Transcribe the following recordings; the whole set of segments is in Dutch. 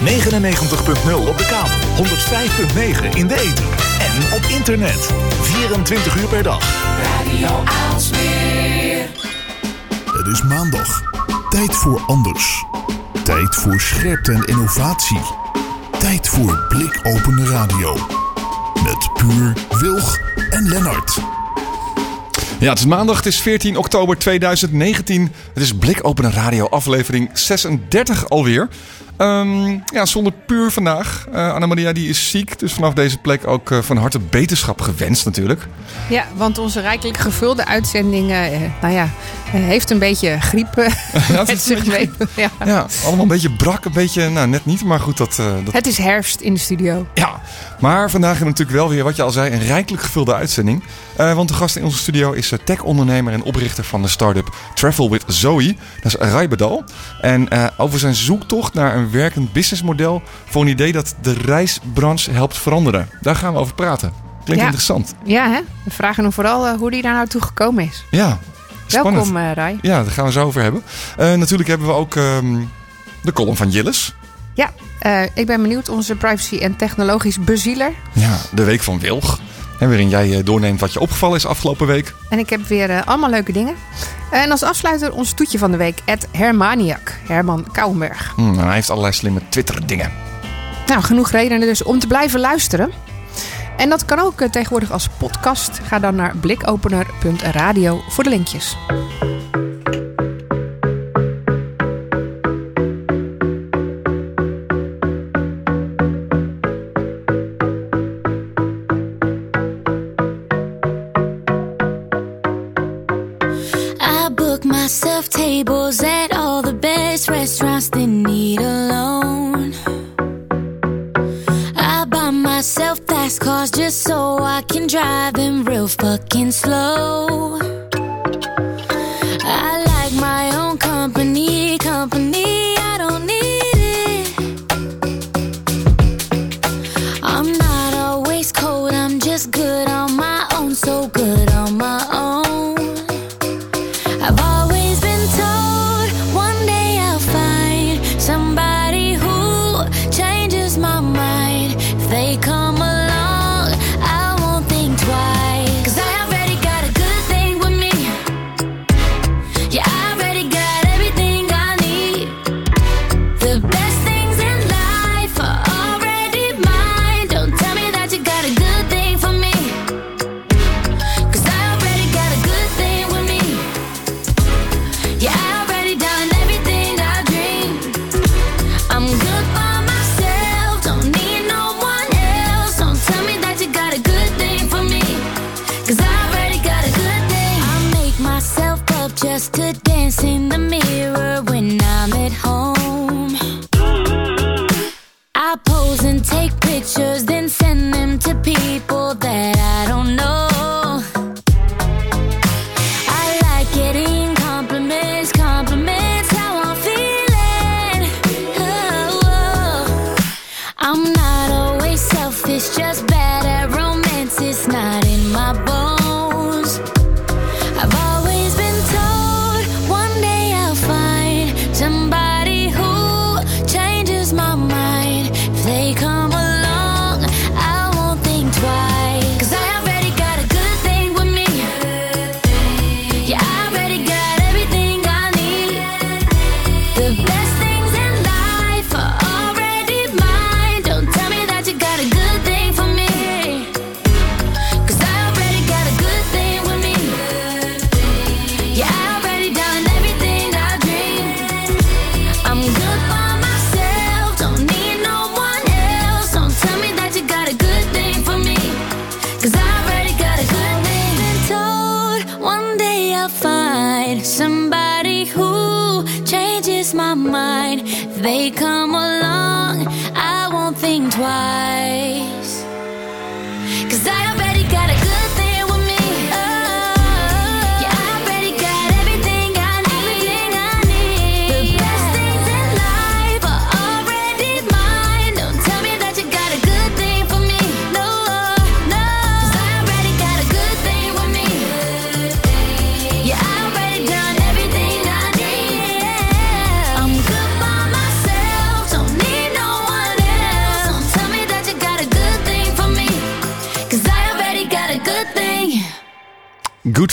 99.0 op de kabel, 105.9 in de ether en op internet. 24 uur per dag. Radio Aalsmeer. Het is maandag. Tijd voor anders. Tijd voor scherpte en innovatie. Tijd voor blikopende radio. Met Puur, Wilg en Lennart. Ja, het is maandag, het is 14 oktober 2019. Het is Blikopende Radio, aflevering 36 alweer. Ehm, ja, zonder puur vandaag. Uh, Annemaria die is ziek, dus vanaf deze plek ook uh, van harte beterschap gewenst natuurlijk. Ja, want onze rijkelijk gevulde uitzending, uh, nou ja, heeft een beetje griep ja, met zich mee. Ja. ja. allemaal een beetje brak, een beetje, nou net niet, maar goed. Dat, dat... Het is herfst in de studio. Ja, maar vandaag hebben we natuurlijk wel weer, wat je al zei, een rijkelijk gevulde uitzending. want de gast in onze studio is tech-ondernemer en oprichter van de start-up Travel with Zoe. Dat is Rai Bedal. En over zijn zoektocht naar een werkend businessmodel voor een idee dat de reisbranche helpt veranderen. Daar gaan we over praten. Klinkt interessant. Ja, hè? we vragen hem vooral uh, hoe die daar nou toe gekomen is. Ja, spannend. Welkom, uh, Rai. Ja, daar gaan we zo over hebben. Uh, natuurlijk hebben we ook um, de column van Jillis. Ja, ik ben benieuwd, onze privacy- en technologisch bezieler. Ja, de week van Wilg. En waarin jij doorneemt wat je opgevallen is afgelopen week. En ik heb weer allemaal leuke dingen. En als afsluiter ons toetje van de week, Ed Hermaniak, Herman Kouwenberg. Hmm, hij heeft allerlei slimme Twitter-dingen. Nou, genoeg redenen dus om te blijven luisteren. En dat kan ook tegenwoordig als podcast. Ga dan naar blikopener.radio voor de linkjes. Tables.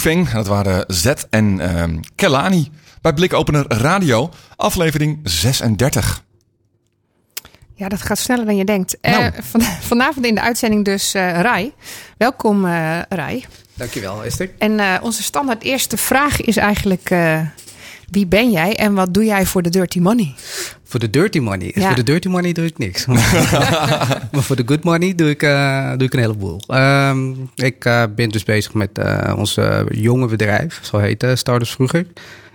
Dat waren Z en ehm, Kelani bij Blikopener Radio, aflevering 36. Ja, dat gaat sneller dan je denkt. Eh, Nou. van, vanavond in de uitzending dus eh Rai. Welkom eh Rai. Dankjewel, Esther. En eh, onze standaard eerste vraag is eigenlijk... eh, wie ben jij en wat doe jij voor de dirty money? Voor de dirty money. Ja. Voor de dirty money doe ik niks. maar voor de good money doe ik, eh, doe ik een heleboel. Ehm, ik eh, ben dus bezig met eh, ons jonge bedrijf. Zo heette Startups vroeger.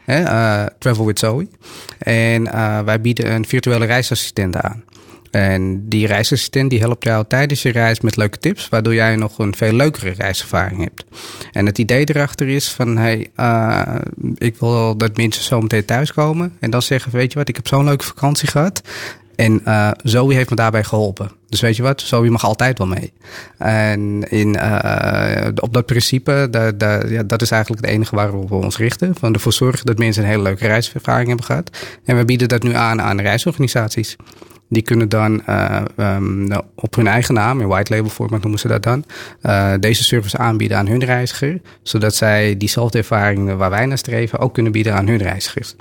Hè, Travel with Zoe. En wij bieden een virtuele reisassistent aan. En die reisassistent die helpt jou tijdens je reis met leuke tips, waardoor jij nog een veel leukere reiservaring hebt. En het idee erachter is van, hey, eh, ik wil dat mensen zo meteen thuiskomen en dan zeggen, weet je wat, ik heb zo'n leuke vakantie gehad. En eh Zoe heeft me daarbij geholpen. Dus weet je wat, Zoe mag altijd wel mee. En in, eh, op dat principe, ja, dat is eigenlijk het enige waarop we ons richten. Van ervoor zorgen dat mensen een hele leuke reiservaring hebben gehad. En we bieden dat nu aan aan reisorganisaties. Die kunnen dan eh, ehm, nou, op hun eigen naam, in white label format noemen ze dat dan, eh, deze service aanbieden aan hun reiziger. Zodat zij diezelfde ervaring waar wij naar streven ook kunnen bieden aan hun reizigers.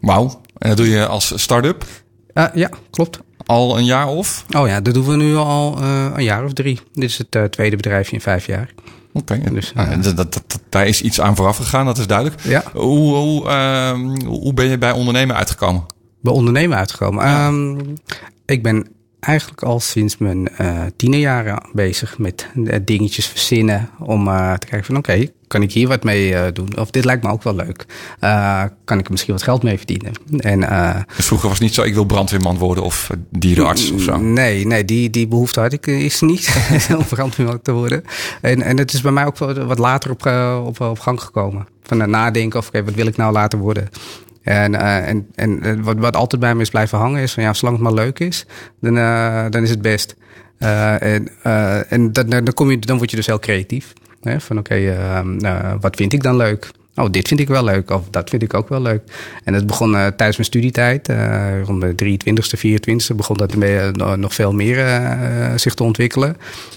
Wauw. En dat doe je als start-up Eh, ja, klopt. al een jaar of? Oh ja, dat doen we nu al een jaar of drie. Dit is het tweede bedrijfje in vijf jaar. Oké. Dus, Nou, dat, dat, dat- daar is iets aan vooraf gegaan, dat is duidelijk. Ja. Hoe, hoe, ehm, hoe ben je bij ondernemen uitgekomen? Bij ondernemen uitgekomen. Ehm, ik ben eigenlijk al sinds mijn eh tienerjaren bezig met eh, dingetjes verzinnen om eh, te kijken van oké, kan ik hier wat mee doen? Of dit lijkt me ook wel leuk. Kan ik er misschien wat geld mee verdienen? En Dus vroeger was het niet zo, ik wil brandweerman worden of dierenarts of zo. Nee, nee die, die behoefte had ik is niet om brandweerman te worden. En, en het is bij mij ook wel wat later op, op, op gang gekomen. Van het nadenken of oké, wat wil ik nou later worden? En, eh, en, en eh, wat, wat altijd bij me is blijven hangen is van ja, zolang het maar leuk is, dan, eh, dan is het best. Eh, en en dan, dan, kom je, dan word je dus heel creatief. Hè? Van oké, eh, eh, wat vind ik dan leuk? Oh, dit vind ik wel leuk. Of dat vind ik ook wel leuk. En het begon tijdens mijn studietijd. rond de 23e, 24e begon dat eh, nog veel meer zich te ontwikkelen.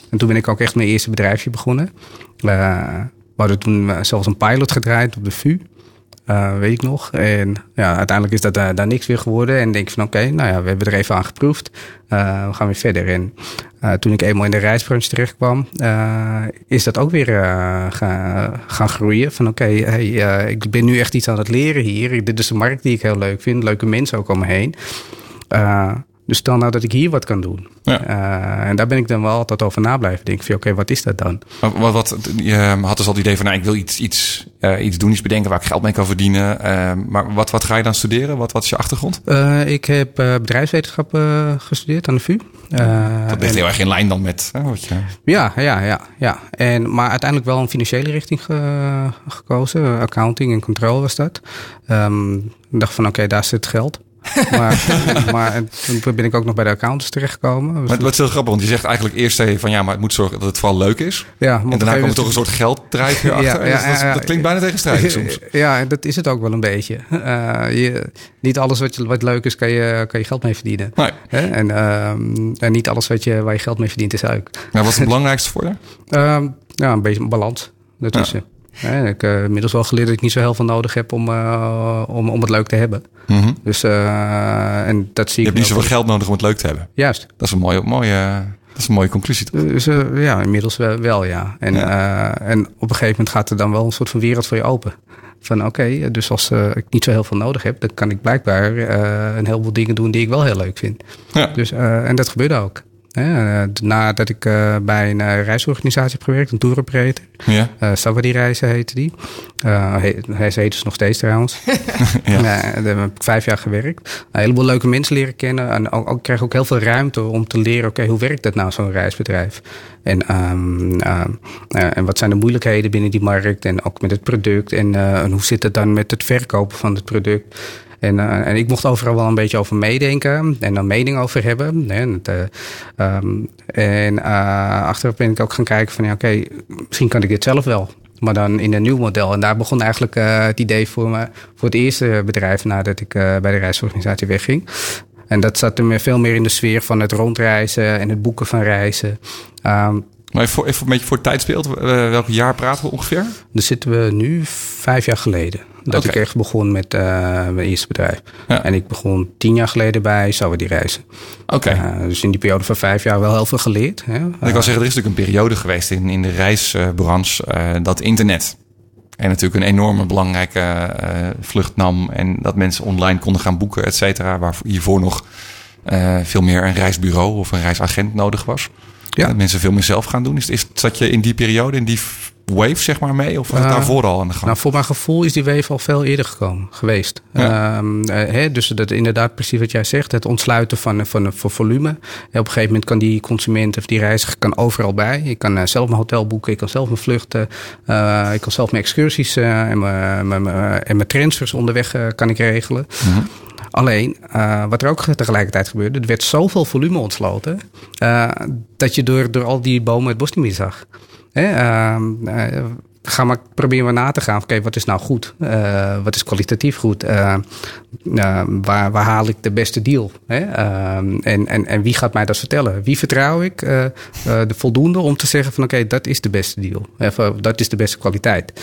En toen ben ik ook echt mijn eerste bedrijfje begonnen. We hadden toen zelfs een pilot gedraaid op de VU. Eh, weet ik nog. En ja, uiteindelijk is dat daar, daar niks weer geworden. En denk ik van oké, nou ja, we hebben er even aan geproefd. Eh, we gaan weer verder. En eh, toen ik eenmaal in de reisbranche terecht kwam, eh, is dat ook weer eh, ga- gaan groeien. Van oké, hey, eh, ik ben nu echt iets aan het leren hier. Dit is een markt die ik heel leuk vind. Leuke mensen ook om me heen. Dus stel nou dat ik hier wat kan doen. Ja. Eh, en daar ben ik dan wel altijd over na blijven denken. Van oké, wat is dat dan? Wat, wat, je had dus al het idee van, nou, ik wil iets, iets, eh, iets doen, iets bedenken waar ik geld mee kan verdienen. Eh, maar wat, wat ga je dan studeren? Wat, wat is je achtergrond? Ik heb bedrijfswetenschap eh, gestudeerd aan de VU. Dat ligt heel erg in lijn dan met wat je... Ja, ja, ja, ja. En, maar uiteindelijk wel een financiële richting ge- gekozen. Accounting en controle was dat. Ehm, ik dacht van oké, daar zit geld. maar, maar en toen ben ik ook nog bij de accountants terechtgekomen. Maar wat is heel grappig, want je zegt eigenlijk eerst je van ja, maar het moet zorgen dat het vooral leuk is. ja, En daarna komt er toch een soort gelddrijfje achter. Ja, ja, Dus dat, klinkt bijna tegenstrijdig soms. Ja, dat is het ook wel een beetje. Eh, je, niet alles wat, je, wat leuk is, kan je, kan je geld mee verdienen. Nee. En, ehm, en niet alles wat je, waar je geld mee verdient is leuk. Nou, wat is het belangrijkste voor je? Ehm, ja, een beetje balans daartussen. Hè, ik heb inmiddels wel geleerd dat ik niet zo heel veel nodig heb om, eh, om, om het leuk te hebben. Mhm. Dus, eh, en dat zie Je ik hebt niet zoveel geld nodig om het leuk te hebben. Juist. Dat is een mooie, mooie, dat is een mooie conclusie. toch? Dus eh, ja, inmiddels wel, wel ja. En, eh, en op een gegeven moment gaat er dan wel een soort van wereld voor je open. Van oké, dus als eh, ik niet zo heel veel nodig heb, dan kan ik blijkbaar eh, een heleboel dingen doen die ik wel heel leuk vind. Ja. Dus, eh, en dat gebeurde ook. Eh, nadat ik eh, bij een eh, reisorganisatie heb gewerkt, een tour operator. Ja. Savadi Reizen heette die. He- hij heet dus nog steeds trouwens. ja. daar heb ik vijf jaar gewerkt. Een heleboel leuke mensen leren kennen. En ook, ook, krijg ook heel veel ruimte om te leren... oké, hoe werkt dat nou, zo'n reisbedrijf? En, ehm, ehm, eh, en wat zijn de moeilijkheden binnen die markt? En ook met het product. En, en hoe zit het dan met het verkopen van het product? En, eh, en ik mocht overal wel een beetje over meedenken en dan mening over hebben. En, het, eh, ehm, en eh, achteraf ben ik ook gaan kijken van ja, oké, misschien kan ik dit zelf wel. Maar dan in een nieuw model. En daar begon eigenlijk het idee voor me voor het eerste bedrijf nadat ik bij de reisorganisatie wegging. En dat zat er meer- veel meer in de sfeer van het rondreizen en het boeken van reizen. Ehm, Maar even, voor, even een beetje voor het tijdsbeeld. Welk jaar praten we ongeveer? Dan zitten we nu vijf jaar geleden. Dat ik echt begon met uh, mijn eerste bedrijf. Ja. En ik begon tien jaar geleden bij we die reizen. Oké. Uh, dus in die periode van vijf jaar wel heel veel geleerd. Hè? Ik wil zeggen, er is natuurlijk een periode geweest in, in de reisbranche dat internet en natuurlijk een enorme belangrijke uh, vlucht nam. En dat mensen online konden gaan boeken, et cetera. Waar hiervoor nog uh, veel meer een reisbureau of een reisagent nodig was. Ja. Dat mensen veel meer zelf gaan doen. Is, is, zat je in die periode, in die wave zeg maar mee? Of was het Uh, daarvoor al aan de gang? Nou, voor mijn gevoel is die wave al veel eerder gekomen, geweest. Ja. Um, uh, hè, dus dat inderdaad precies wat jij zegt. Het ontsluiten van, van, van volume. En op een gegeven moment kan die consument of die reiziger kan overal bij. Ik kan uh, zelf mijn hotel boeken. Ik kan zelf mijn vluchten. Uh, ik kan zelf mijn excursies uh, en, mijn, mijn, mijn, en mijn transfers onderweg uh, kan ik regelen. Mhm. Mm -hmm. Alleen, uh, wat er ook tegelijkertijd gebeurde, er werd zoveel volume ontsloten, uh, dat je door, door al die bomen het bos niet meer zag. Hè? Uh, ga maar proberen we na te gaan. Oké, wat is nou goed? Uh, wat is kwalitatief goed? Uh, waar, waar haal ik de beste deal? Hè? en, en, en wie gaat mij dat vertellen? Wie vertrouw ik de voldoende om te zeggen van oké, dat is de beste deal. Of, dat is de beste kwaliteit.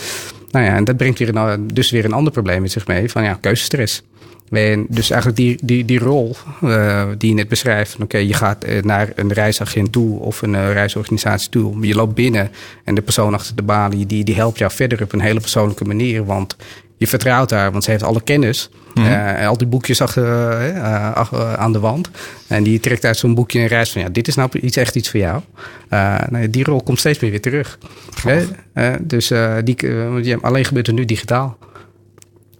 Nou ja, en dat brengt weer dus weer een ander probleem met zich mee van ja, keuzestress. En dus eigenlijk die, die, die rol uh, die je net beschrijft. Oké, okay, je gaat naar een reisagent toe of een uh, reisorganisatie toe. Je loopt binnen en de persoon achter de balie die, die helpt jou verder op een hele persoonlijke manier. Want je vertrouwt haar, want ze heeft alle kennis. Mm -hmm. uh, al die boekjes achter, uh, aan de wand. En die trekt uit zo'n boekje een reis van... ja, dit is nou iets, echt iets voor jou. nou, die rol komt steeds meer weer terug. dus die, alleen gebeurt er nu digitaal.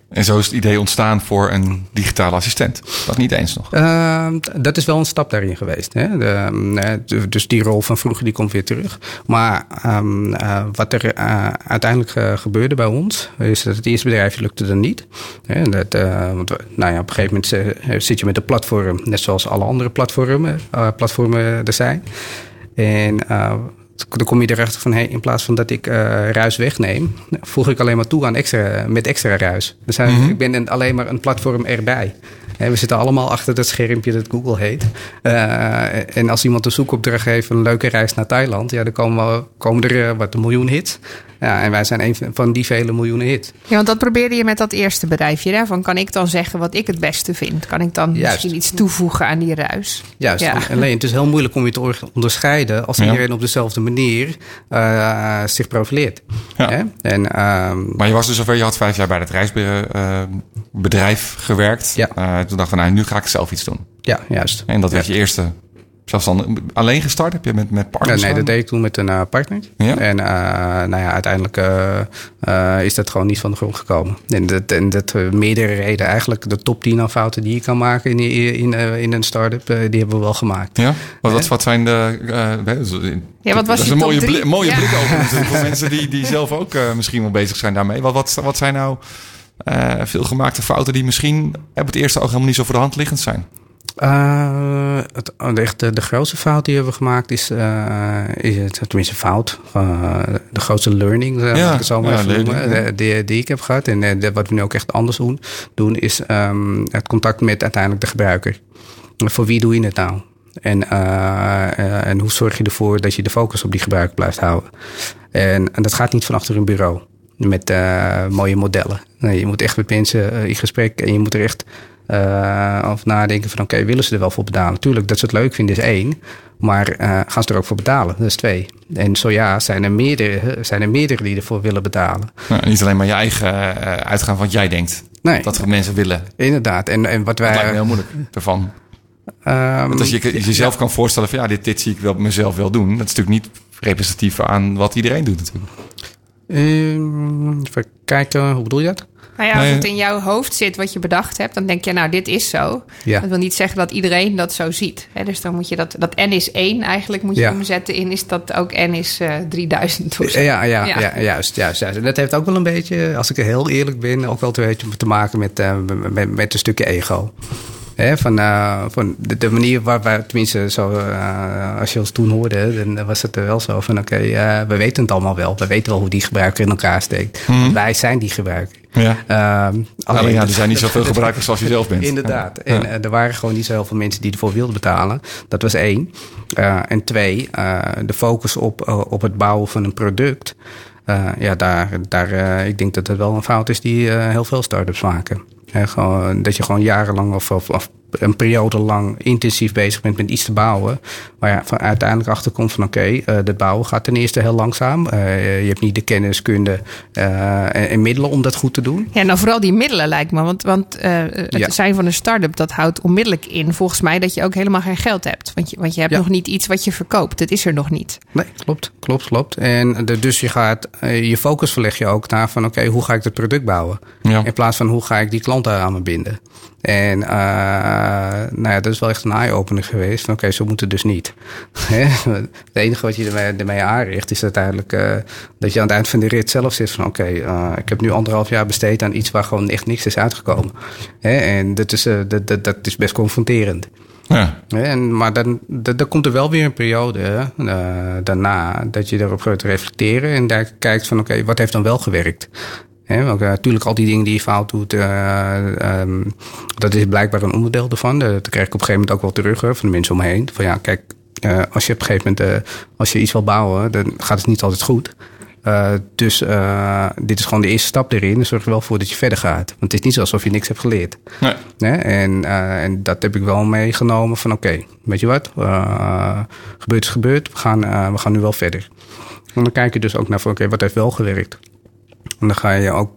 En zo is het idee ontstaan voor een digitale assistent. Dat niet eens nog. Uh, dat is wel een stap daarin geweest. Hè? De, dus die rol van vroeger die komt weer terug. Maar um, uh, wat er uh, uiteindelijk uh, gebeurde bij ons... is dat het eerste bedrijf lukte dan niet. Hè? Dat, want, nou ja, op een gegeven moment zit je met een platform... net zoals alle andere platformen, platformen er zijn. En dan kom je erachter van, hey, in plaats van dat ik uh, ruis wegneem, voeg ik alleen maar toe aan extra, met extra ruis. Dus mm -hmm. ik ben een, alleen maar een platform erbij. En we zitten allemaal achter dat schermpje dat Google heet. Uh, en als iemand een zoekopdracht heeft, een leuke reis naar Thailand, ja, dan komen, we, komen er uh, wat een miljoen hits. Ja, en wij zijn een van die vele miljoenen hits. Ja, want dat probeerde je met dat eerste bedrijfje. Hè? Van kan ik dan zeggen wat ik het beste vind? Kan ik dan Juist. misschien iets toevoegen aan die ruis? Juist. Ja. Alleen het is heel moeilijk om je te onderscheiden als ja. iedereen op dezelfde manier uh, zich profileert. Ja. Hè? En, um, maar je was dus zover, je had vijf jaar bij het reisbedrijf gewerkt. Ja. Uh, toen dacht van, nou, nu ga ik zelf iets doen. Ja, juist. En dat werd je eerste zelfstandig alleen gestart? Heb je met, met partners? Ja, nee, dat deed ik toen met een uh, partner. Ja? En uh, nou ja, uiteindelijk uh, is dat gewoon niet van de grond gekomen. En dat, en dat meerdere redenen. Eigenlijk de top 10 fouten die je kan maken in, in, in een start-up, die hebben we wel gemaakt. Ja? Wat, wat, wat zijn de... ja, wat was dat is een mooie, blik, mooie ja. blik over voor mensen die, die zelf ook misschien wel bezig zijn daarmee. Wat, wat, wat zijn nou veel gemaakte fouten die misschien op het eerste oog helemaal niet zo voor de hand liggend zijn? Uh, het, echt de, de, grootste fout die we hebben gemaakt is, uh, is het, tenminste fout, uh, de grootste learning, ja, ik het zo maar ja, even noemen, de, die, die, ik heb gehad. En de, wat we nu ook echt anders doen, doen is um, het contact met uiteindelijk de gebruiker. Voor wie doe je het nou? En, en hoe zorg je ervoor dat je de focus op die gebruiker blijft houden? En, en dat gaat niet van achter een bureau met mooie modellen. Nee, je moet echt met mensen in gesprek en je moet er echt uh, over nadenken van oké, okay, willen ze er wel voor betalen? Tuurlijk, dat ze het leuk vinden is één. Maar uh, gaan ze er ook voor betalen? Dat is twee. En zo ja, zijn er meerdere, zijn er meerdere die ervoor willen betalen. Nou, niet alleen maar je eigen uh, uitgaan van wat jij denkt. Nee. Dat mensen willen. Inderdaad. En, en wat wij... Dat lijkt me heel moeilijk ervan. Um, Want als je jezelf ja. kan voorstellen van ja, dit, dit zie ik wel mezelf wel doen. Dat is natuurlijk niet representatief aan wat iedereen doet natuurlijk. Um, even kijken, hoe bedoel je dat? Nou ja, als het in jouw hoofd zit wat je bedacht hebt, dan denk je, nou, dit is zo. Ja. Dat wil niet zeggen dat iedereen dat zo ziet. Hè? Dus dan moet je dat, dat N is 1 eigenlijk moet je Ja. omzetten in, is dat ook N is eh 3000 of zo. Ja, ja, ja. Ja. juist, juist, juist. En dat heeft ook wel een beetje, als ik heel eerlijk ben, ook wel beetje te maken met, eh, met, met een stukje ego. Hè, van, uh, van de, de, manier waar wij, tenminste, zo, uh, als je ons toen hoorde, dan was het er wel zo van: oké, okay, uh, we weten het allemaal wel. We weten wel hoe die gebruiker in elkaar steekt. Mm. Wij zijn die gebruiker. Ja. alleen, alleen ja, er zijn niet zoveel gebruikers als je zelf bent. Inderdaad. En er waren gewoon niet zo heel veel mensen die ervoor wilden betalen. Dat was één. en twee, de focus op, op het bouwen van een product. ja, daar, daar, ik denk dat dat wel een fout is die heel veel start-ups maken. Gewoon, dat je gewoon jarenlang of, of, of een periode lang intensief bezig bent met iets te bouwen. Waar je uiteindelijk achter komt van oké, okay, uh, de bouw gaat ten eerste heel langzaam. Uh, je hebt niet de kennis, kunde uh, en, en, middelen om dat goed te doen. Ja, nou vooral die middelen lijkt me. Want, want het ja. zijn van een start-up, dat houdt onmiddellijk in volgens mij dat je ook helemaal geen geld hebt. Want je, want je hebt ja. nog niet iets wat je verkoopt. Dat is er nog niet. Nee, klopt, klopt, klopt. En de, dus je gaat, je focus verleg je ook naar van oké, okay, hoe ga ik het product bouwen? Ja. In plaats van hoe ga ik die klanten aan me binden. En uh, nou ja, dat is wel echt een eye-opener geweest. Oké, okay, zo moet het dus niet. het enige wat je ermee, ermee aanricht is uiteindelijk uh, dat je aan het eind van de rit zelf zit van oké, okay, uh, ik heb nu anderhalf jaar besteed aan iets waar gewoon echt niks is uitgekomen. en dat is, dat, dat, dat is best confronterend. Ja. En, maar dan, dan, dan, komt er wel weer een periode uh, daarna dat je erop gaat reflecteren en daar kijkt van oké, okay, wat heeft dan wel gewerkt? He, want, uh, natuurlijk, al die dingen die je fout doet, uh, um, dat is blijkbaar een onderdeel ervan. Dat krijg ik op een gegeven moment ook wel terug van de mensen om me heen. Van ja, kijk, uh, als je op een gegeven moment, als je iets wil bouwen, dan gaat het niet altijd goed. dus dit is gewoon de eerste stap erin. Zorg er wel voor dat je verder gaat. Want het is niet alsof je niks hebt geleerd. Nee. En, en dat heb ik wel meegenomen van oké, okay, weet je wat? gebeurt is gebeurd. We gaan, we gaan nu wel verder. En dan kijk je dus ook naar van oké, okay, wat heeft wel gewerkt? En dan ga je ook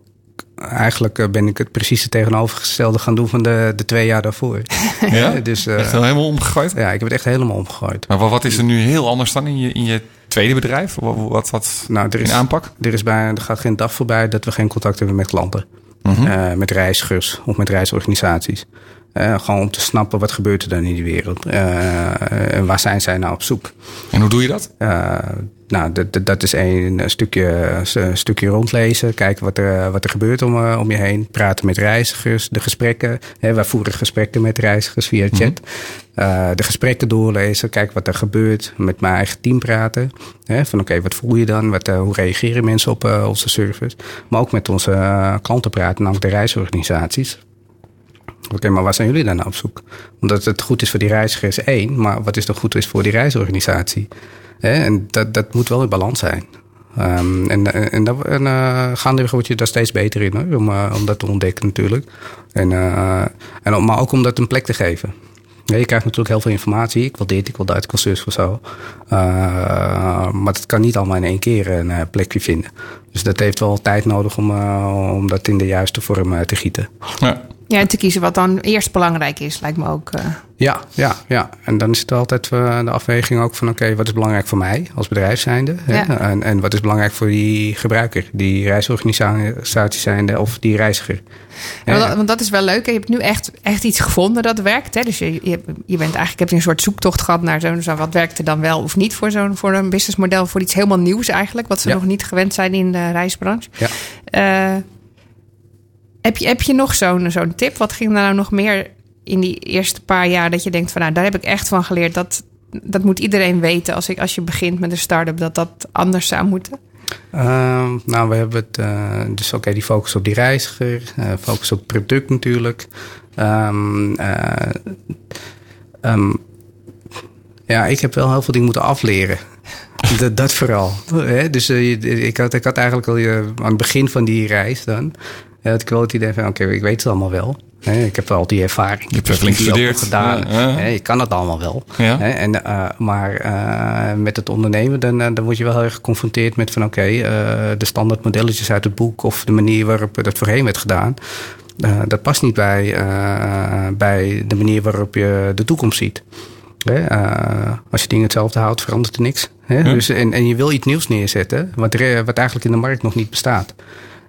eigenlijk ben ik het precies het tegenovergestelde gaan doen van de, de twee jaar daarvoor. Ja? dus, uh, echt helemaal omgegooid? Ja, ik heb het echt helemaal omgegooid. Maar wat is er nu heel anders dan in je, in je tweede bedrijf? Wat, wat, wat nou, er is, aanpak? Er, is bij, er gaat geen dag voorbij dat we geen contact hebben met klanten. -hmm. uh, met reizigers of met reisorganisaties. Gewoon om te snappen wat gebeurt er dan in die wereld. En waar zijn zij nou op zoek. En hoe doe je dat? Nou, dat, dat is een, stukje, een stukje rondlezen. Kijken wat er, wat er gebeurt om, om je heen. Praten met reizigers. De gesprekken. Hè, wij voeren gesprekken met reizigers via chat. Mm -hmm. de gesprekken doorlezen. Kijken wat er gebeurt. Met mijn eigen team praten. Hè, van oké, okay, wat voel je dan? Wat, hoe reageren mensen op onze service? Maar ook met onze klanten praten. Namelijk de reisorganisaties. Oké, okay, maar waar zijn jullie dan nou op zoek? Omdat het goed is voor die reiziger is één, maar wat is dan goed is voor die reisorganisatie? En dat, dat moet wel in balans zijn. Um, en en, en, en uh, gaandeweg word je daar steeds beter in, hoor, om, uh, om dat te ontdekken natuurlijk. En, uh, en, maar ook om dat een plek te geven. Je krijgt natuurlijk heel veel informatie. Ik wil dit, ik wil dat, ik wil zus of zo. maar het kan niet allemaal in één keer een plekje vinden. Dus dat heeft wel tijd nodig om, om dat in de juiste vorm te gieten. Ja. Ja, en te kiezen wat dan eerst belangrijk is, lijkt me ook. Uh... Ja, ja, ja. En dan is het altijd uh, de afweging ook van: oké, wat is belangrijk voor mij als bedrijf zijnde? Ja. En, en wat is belangrijk voor die gebruiker, die reisorganisatie zijnde of die reiziger? Ja, want, dat, want, dat, is wel leuk. Je hebt nu echt, echt iets gevonden dat werkt. Hè? Dus je, je, je bent eigenlijk heb je een soort zoektocht gehad naar zo'n zo, wat werkt er dan wel of niet voor zo'n voor een businessmodel, voor iets helemaal nieuws eigenlijk, wat ze ja. nog niet gewend zijn in de reisbranche. Ja. Uh, heb je, heb je nog zo'n zo'n tip? Wat ging er nou nog meer in die eerste paar jaar dat je denkt van nou, daar heb ik echt van geleerd. Dat, dat moet iedereen weten als, ik, als je begint met een start-up, dat dat anders zou moeten? Uh, nou, we hebben het uh, dus oké, die focus op die reiziger, uh, focus op product natuurlijk. Um, um, ja, ik heb wel heel veel dingen moeten afleren. dat, dat vooral. Hè? Dus ik, had, ik had eigenlijk al aan het begin van die reis dan het idee van, oké, okay, ik weet het allemaal wel. ik heb al die ervaring. Je hebt dus flink gestudeerd. gedaan. Ja, ja. je kan het allemaal wel. Ja. en, uh, maar uh, met het ondernemen, dan, dan word je wel heel erg geconfronteerd met van... oké, okay, uh, de standaard modelletjes uit het boek... of de manier waarop dat voorheen werd gedaan... dat past niet bij, bij de manier waarop je de toekomst ziet. als je dingen hetzelfde houdt, verandert er niks. Dus, en, en je wil iets nieuws neerzetten... wat, wat eigenlijk in de markt nog niet bestaat.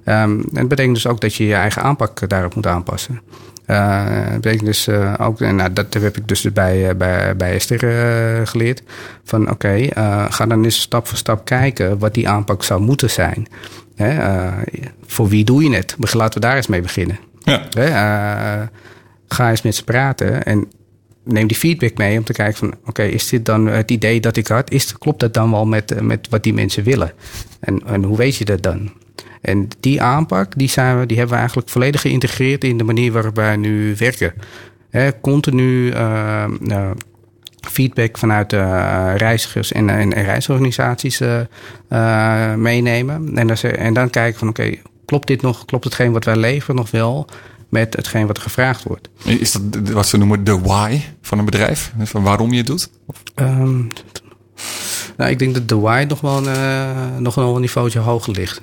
Um, en dat betekent dus ook dat je je eigen aanpak daarop moet aanpassen. Uh, dat betekent dus uh, ook, nou, dat heb ik dus bij, uh, bij, bij Esther geleerd. Van oké, okay, ga dan eens stap voor stap kijken wat die aanpak zou moeten zijn. Hè, voor wie doe je het? Laten we daar eens mee beginnen. Ja. Hè, ga eens met ze praten en neem die feedback mee om te kijken van oké, is dit dan het idee dat ik had? Is, klopt dat dan wel met, met wat die mensen willen? En, en hoe weet je dat dan? En die aanpak, die, zijn we, die hebben we eigenlijk volledig geïntegreerd in de manier waarop wij nu werken. Hè, continu uh, uh, feedback vanuit reizigers en, en, reisorganisaties meenemen. En, en dan kijken van oké, klopt dit nog? Klopt hetgeen wat wij leveren nog wel? Met hetgeen wat gevraagd wordt. Is dat wat ze noemen de why van een bedrijf? Van waarom je het doet? Um, nou, ik denk dat de why nog wel, uh, nog wel een niveautje hoger ligt.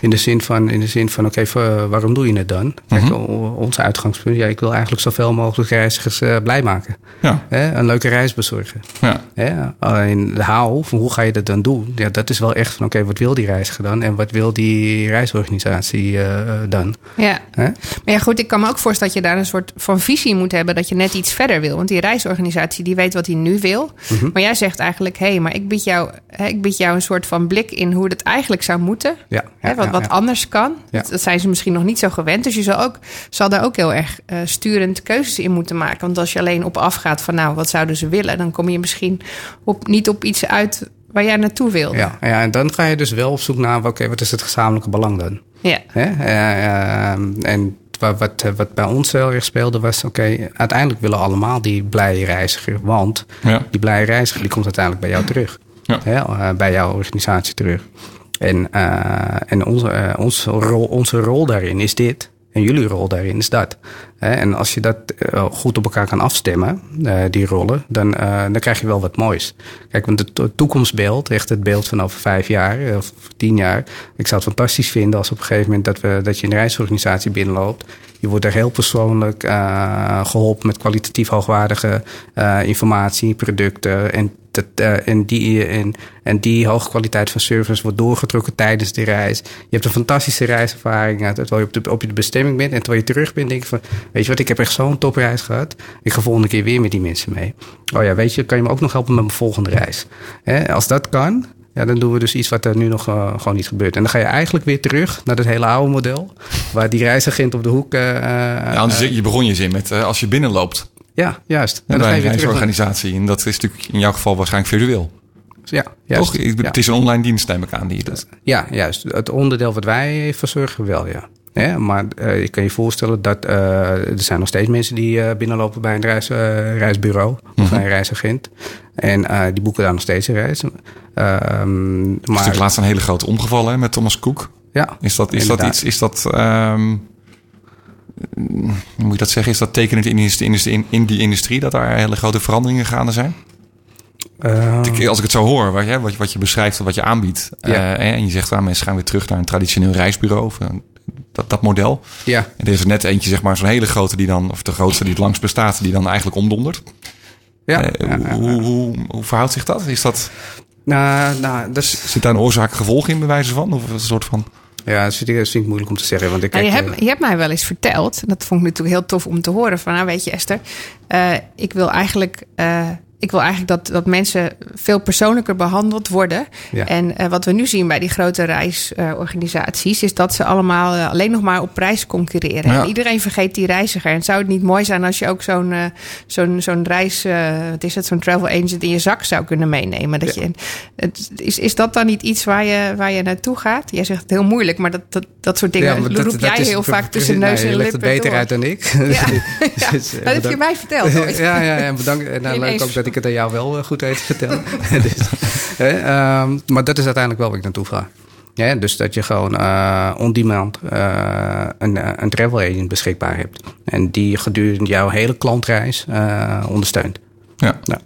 In de zin van, in de zin van oké, okay, waarom doe je het dan? Kijk, mm -hmm. ons uitgangspunt, ja, ik wil eigenlijk zoveel mogelijk reizigers uh, blij maken. Ja. Hè, een leuke reis bezorgen. Ja. Hè, alleen de haal, van hoe ga je dat dan doen? Ja, dat is wel echt van oké, okay, wat wil die reiziger dan? En wat wil die reisorganisatie uh, dan? Ja. Hè? Maar ja, goed, ik kan me ook voorstellen dat je daar een soort van visie moet hebben dat je net iets verder wil. Want die reisorganisatie die weet wat hij nu wil. Mm -hmm. Maar jij zegt eigenlijk, hé, hey, maar ik bied, jou, hè, ik bied jou een soort van blik in hoe het eigenlijk zou moeten. Ja. Hè, wat, wat anders kan. Ja. Dat, dat zijn ze misschien nog niet zo gewend. Dus je zal, ook, zal daar ook heel erg uh, sturend keuzes in moeten maken. Want als je alleen op afgaat van nou, wat zouden ze willen? Dan kom je misschien op, niet op iets uit waar jij naartoe wil. Ja, ja, en dan ga je dus wel op zoek naar, oké, okay, wat is het gezamenlijke belang dan? Ja. Hè? Uh, en wat, wat bij ons heel erg speelde was, oké, okay, uiteindelijk willen allemaal die blije reiziger. Want ja. die blije reiziger die komt uiteindelijk bij jou terug. Ja. Hè? Uh, bij jouw organisatie terug. En, uh, en onze, uh, onze, rol, onze rol daarin is dit. En jullie rol daarin is dat. En als je dat uh, goed op elkaar kan afstemmen, die rollen, dan, dan krijg je wel wat moois. Kijk, want het toekomstbeeld, echt het beeld van over vijf jaar of tien jaar. Ik zou het fantastisch vinden als op een gegeven moment dat, we, dat je een reisorganisatie binnenloopt. Je wordt er heel persoonlijk geholpen met kwalitatief hoogwaardige informatie, producten en dat, uh, en, die, en, en die hoge kwaliteit van service wordt doorgetrokken tijdens de reis. Je hebt een fantastische reiservaring terwijl je op, de, op je bestemming bent. En terwijl je terug bent, denk je van... weet je wat, ik heb echt zo'n topreis gehad. Ik ga volgende keer weer met die mensen mee. Oh ja, weet je, kan je me ook nog helpen met mijn volgende reis? Hè, als dat kan, ja, dan doen we dus iets wat er nu nog uh, gewoon niet gebeurt. En dan ga je eigenlijk weer terug naar dat hele oude model. Waar die reisagent op de hoek... Uh, ja, je begon je zin met uh, als je binnenloopt. Ja, juist. En dan ga je weer reisorganisatie. En dat is natuurlijk in jouw geval waarschijnlijk virtueel. Ja, juist. Toch? Het is een online dienst, neem ik aan, die. Ja, juist. Het onderdeel wat wij verzorgen wel, ja. Ja, maar uh, je kan je voorstellen dat uh, er zijn nog steeds mensen die uh, binnenlopen bij een reis, reisbureau of mm -hmm. een reisagent. En die boeken daar nog steeds een reis. Maar... Er is natuurlijk laatst een hele grote omgevallen met Thomas Cook. Ja, is dat, is dat iets? Is dat. Um, hoe moet je dat zeggen? Is dat tekenend in, in, in die industrie dat daar hele grote veranderingen gaande zijn? Uh, Als ik het zo hoor, wat je, wat, wat je beschrijft en wat je aanbiedt. Ja. Uh, en je zegt, nou, mensen gaan weer terug naar een traditioneel reisbureau. Of, uh, dat, dat model. Ja. En er is er net eentje, zeg maar, zo'n hele grote die dan, of de grootste die het langst bestaat, die dan eigenlijk omdondert. Ja. ja, ja hoe, hoe, hoe, verhoudt zich dat? Is dat. Nou, nou, is... Zit daar een oorzaak-gevolg in, bij wijze van? Of een soort van. Ja, dat vind, ik, moeilijk om te zeggen. Want ik nou, je, hebt, je hebt mij wel eens verteld, en dat vond ik natuurlijk heel tof om te horen. Van nou, weet je, Esther, uh, ik wil eigenlijk. Uh, ik wil eigenlijk dat, dat mensen veel persoonlijker behandeld worden. Ja. En uh, wat we nu zien bij die grote reisorganisaties, uh, is dat ze allemaal uh, alleen nog maar op prijs concurreren. Ja. En iedereen vergeet die reiziger. En zou het niet mooi zijn als je ook zo'n zo'n zo'n reis, wat is het, zo'n travel agent in je zak zou kunnen meenemen? Dat Ja. je, het, is, is dat dan niet iets waar je, waar je naartoe gaat? Jij zegt het heel moeilijk, maar dat, dat, dat soort dingen roep jij is- heel vaak tussen neus je en legt lippen het beter door. uit dan ik. Ja. Dus, dat heb eh, je mij verteld ooit. ja, ja, ja, en bedankt. En nou, leuk ook dat ik het aan jou wel eh, goed weet te vertellen. dus, hè, ehm, maar dat is uiteindelijk wel waar ik naartoe ga. Ja, dus dat je gewoon eh on-demand eh, een, een travel agent beschikbaar hebt. En die gedurende jouw hele klantreis eh, ondersteunt. Ja. Ja.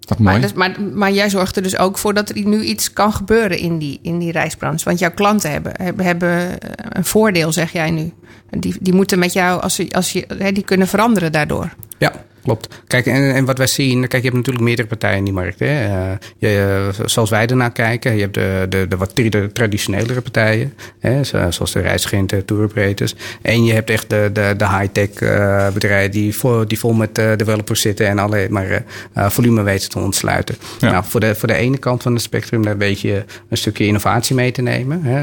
Wat mooi. Maar, dus, maar, maar jij zorgt er dus ook voor dat er nu iets kan gebeuren in die, in die reisbranche. Want jouw klanten hebben, hebben, hebben een voordeel, zeg jij nu. Die, die moeten met jou, als je, als je, hè, die kunnen veranderen daardoor. Ja, klopt. Kijk, en, en wat wij zien, kijk, je hebt natuurlijk meerdere partijen in die markt. Hè. Eh, je, eh, zoals wij ernaar kijken, je hebt de, de, de wat traditionelere partijen, hè, zo- zoals de reisagenten, tour operators. En je hebt echt de, de, de high-tech eh, bedrijven die vol, die vol met developers zitten en alleen maar volume weten te ontsluiten. Ja. Nou, voor, de, voor de ene kant van het spectrum, daar weet je een stukje innovatie mee te nemen. Hè,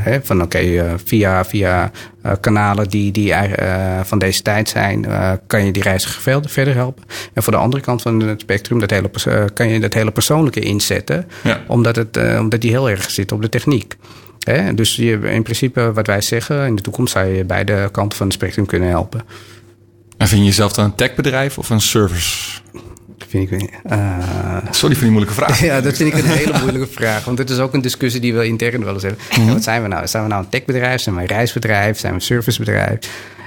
hè, van oké, via, via eh, kanalen die, die eh, van deze tijd zijn, eh, kan je die reiziger verder helpen. En voor de andere kant van het spectrum, dat hele, kan je dat hele persoonlijke inzetten, Ja. omdat, het, omdat die heel erg zit op de techniek. Hè? Dus je, in principe, wat wij zeggen, in de toekomst zou je beide kanten van het spectrum kunnen helpen. En vind je jezelf dan een techbedrijf of een service? Vind ik. eh, Sorry voor die moeilijke vraag. Ja, dat vind ik een hele moeilijke vraag. Want het is ook een discussie die we intern wel eens hebben. Ja, wat zijn we nou? Zijn we nou een techbedrijf? Zijn we een reisbedrijf? Zijn we een servicebedrijf?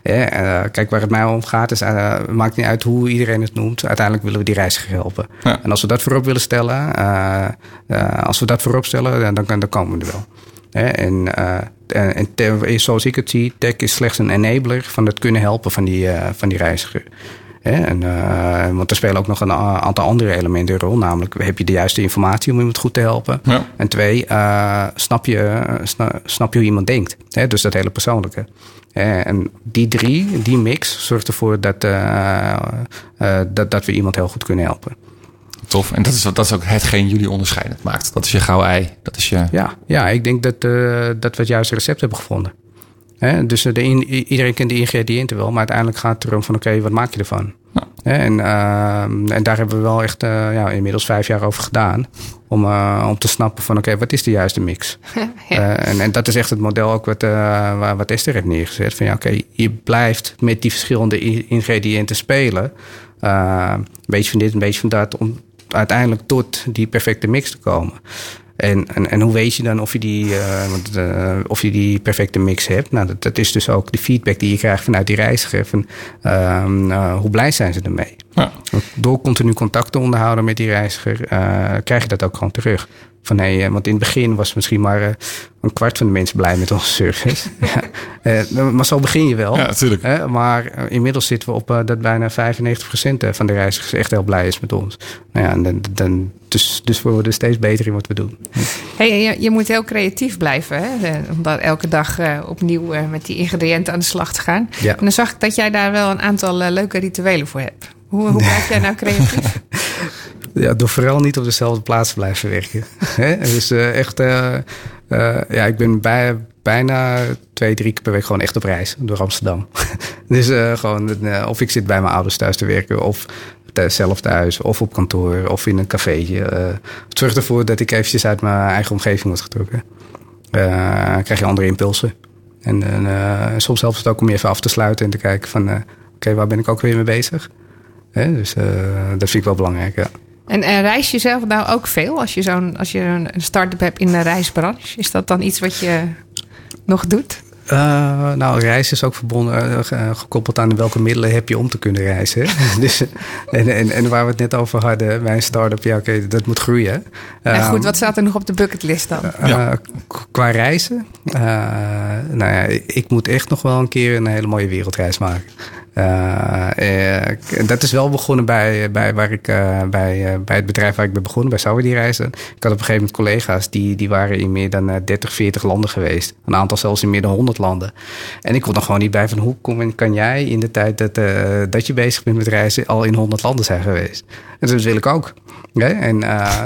Ja, eh, kijk, waar het mij om gaat, is, eh, maakt niet uit hoe iedereen het noemt. Uiteindelijk willen we die reiziger helpen. Ja. En als we dat voorop willen stellen, als we dat voorop stellen, dan, dan, komen we er wel. En en zoals ik het zie, tech is slechts een enabler van het kunnen helpen van die, van die reiziger. Hè, en, eh, want er spelen ook nog een a- aantal andere elementen een rol. Namelijk, heb je de juiste informatie om iemand goed te helpen? Ja. En twee, eh, snap, je, eh, sna- snap je hoe iemand denkt? Hè, dus dat hele persoonlijke. Eh, en die drie, die mix, zorgt ervoor dat, eh, eh, dat, dat we iemand heel goed kunnen helpen. Tof. En dat is, dat is ook hetgeen jullie onderscheidend maakt. Dat is je gouden ei. Dat is je... Ja, ja ik denk dat, eh, dat we het juiste recept hebben gevonden. Dus eh, de in- iedereen kent de ingrediënten wel, maar uiteindelijk gaat het erom van oké, wat maak je ervan? Ja. En, ehm, en daar hebben we wel echt eh, ja, inmiddels vijf jaar over gedaan. Om, eh, om te snappen van oké, wat is de juiste mix? En, en dat is echt het model ook wat, wat Esther heeft neergezet. Van ja, oké, je blijft met die verschillende ingrediënten spelen. Eh, een beetje van dit, een beetje van dat. Om uiteindelijk tot die perfecte mix te komen. En, en, en hoe weet je dan of je die, eh, want, eh, of je die perfecte mix hebt? Nou, dat, dat is dus ook de feedback die je krijgt vanuit die reiziger. Van, ehm, eh, hoe blij zijn ze ermee? Ja. Door continu contact te onderhouden met die reiziger, krijg je dat ook gewoon terug. Van, hey, want in het begin was misschien maar een kwart van de mensen blij met onze service. ja. Maar zo begin je wel. Ja, natuurlijk. Maar inmiddels zitten we op dat bijna 95% van de reizigers echt heel blij is met ons. Nou ja, en dan, dan, dus, dus we worden steeds beter in wat we doen. Hey, je, je moet heel creatief blijven, hè? Eh, om daar elke dag eh, opnieuw eh, met die ingrediënten aan de slag te gaan. Ja. En dan zag ik dat jij daar wel een aantal leuke rituelen voor hebt. Hoe, hoe blijf jij nou creatief? Ja, door vooral niet op dezelfde plaats te blijven werken. Dus echt, ja, ik ben bij, bijna twee, drie keer per week gewoon echt op reis door Amsterdam. dus gewoon, of ik zit bij mijn ouders thuis te werken, of zelf thuis, of op kantoor, of in een cafeetje. eh zorgt ervoor dat ik eventjes uit mijn eigen omgeving word getrokken. Eh, krijg je andere impulsen. En eh, soms helpt het ook om je even af te sluiten en te kijken van, eh, oké, waar ben ik ook weer mee bezig? Hè? Dus eh, dat vind ik wel belangrijk, ja. En, en reis je zelf nou ook veel als je, zo'n, als je een start-up hebt in de reisbranche? Is dat dan iets wat je nog doet? Eh, nou, reizen is ook verbonden, eh, ge- gekoppeld aan welke middelen heb je om te kunnen reizen. dus, en, en, en waar we het net over hadden bij een start-up, ja, oké, dat moet groeien. en Ehm, goed, wat staat er nog op de bucketlist dan? eh, qua reizen, eh, nou ja, ik moet echt nog wel een keer een hele mooie wereldreis maken. Eh, eh, dat is wel begonnen bij, bij, waar ik, eh, bij, bij het bedrijf waar ik ben begonnen, bij Saudi Reizen. Ik had op een gegeven moment collega's die, die waren in meer dan eh, 30, 40 landen geweest. Een aantal zelfs in meer dan 100 landen. En ik kon er gewoon niet bij van hoe kom, kan jij in de tijd dat, dat je bezig bent met reizen al in 100 landen zijn geweest. En dat wil ik ook. En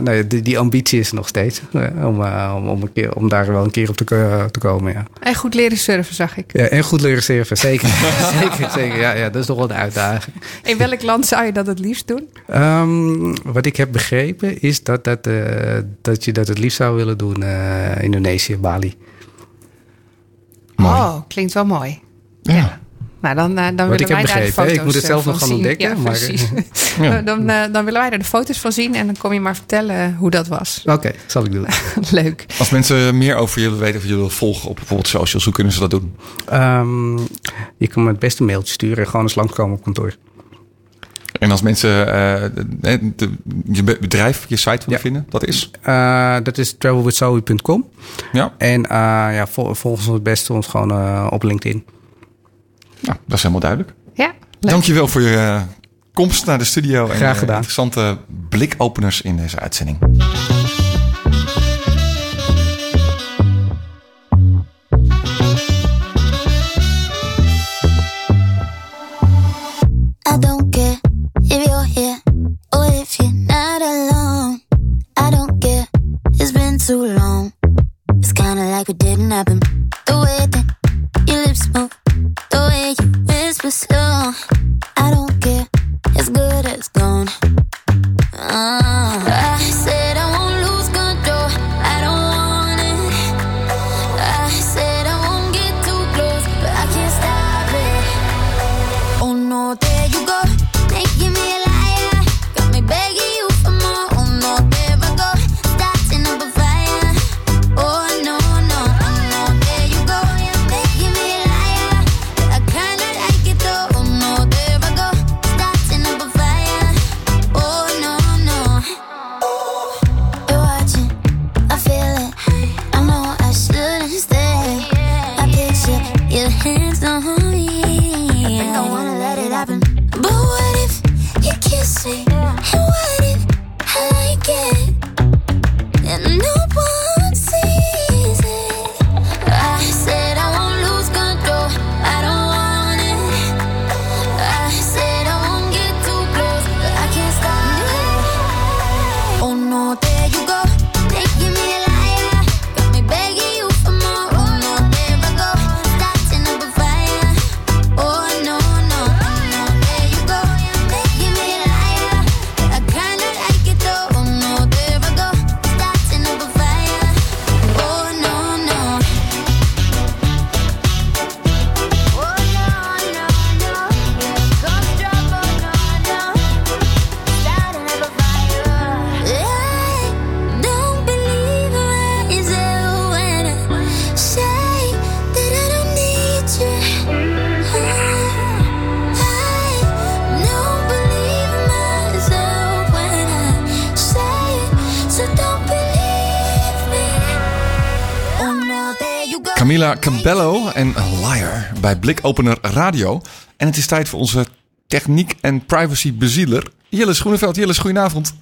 nou die, die ambitie is er nog steeds om, om, om, een keer, om daar wel een keer op te, te komen. Ja. En goed leren surfen, zag ik. Ja, en goed leren surfen, zeker. zeker, zeker. Ja, ja, dat is toch wel een uitdaging. In welk land zou je dat het liefst doen? Ehm, wat ik heb begrepen is dat, dat, eh, dat je dat het liefst zou willen doen eh Indonesië, Bali. Mooi. Oh, klinkt wel mooi. Ja. Nou, dan, eh, dan Wat willen wij daar de foto's Ik moet het eh, zelf van nog gaan zien. ontdekken, Ja, maar- precies. Ja. dan, eh, dan willen wij er de foto's van zien en dan kom je maar vertellen hoe dat was. Oké, zal ik doen. Leuk. Als mensen meer over je willen weten of je willen volgen op bijvoorbeeld socials, hoe kunnen ze dat doen? Ehm, je kan me het beste een mailtje sturen en gewoon eens langskomen op kantoor. En als mensen eh, de- de- je be- bedrijf, je site willen Ja. vinden, dat is? Eh, dat is travelwithzoe.com. Ja, En eh, ja, vol, volgens ons het beste ons gewoon eh, op LinkedIn. Nou, dat is helemaal duidelijk. Ja, leuk. Dankjewel voor je eh, komst naar de studio. en Graag eh, gedaan. interessante blikopeners in deze uitzending. Camila Cabello en Liar bij Blikopener Radio. En het is tijd voor onze techniek- en privacy-bezieler. Jelle Schoeneveld. Jelle, goedenavond.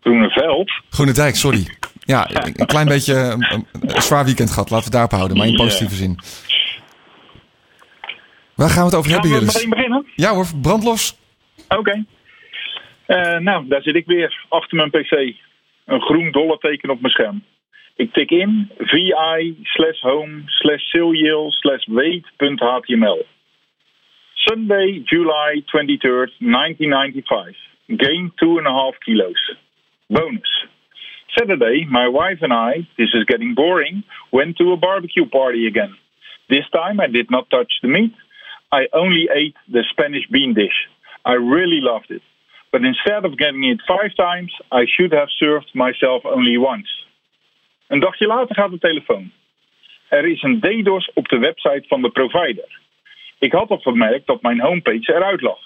Groeneveld. Groenendijk, sorry. Ja, een klein beetje een, zwaar weekend gehad. Laten we het daarop houden, maar in positieve zin. Waar gaan we het over Gaan hebben, we Jelle? meteen beginnen? Ja hoor, brandlos. Oké. Eh, nou, daar zit ik weer achter mijn pc. Een groen dollarteken op mijn scherm. Ik tik in vi slash home slash serial slash wait.html. Sunday, July 23rd, 1995. Gain 2.5 kilos. Bonus. Saturday, my wife and I, this is getting boring, went to a barbecue party again. This time I did not touch the meat. I only ate the Spanish bean dish. I really loved it. But instead of getting it five times, I should have served myself only once. Een dagje later gaat de telefoon. Er is een DDoS op de website van de provider. Ik had al vermerkt dat mijn homepage eruit lag.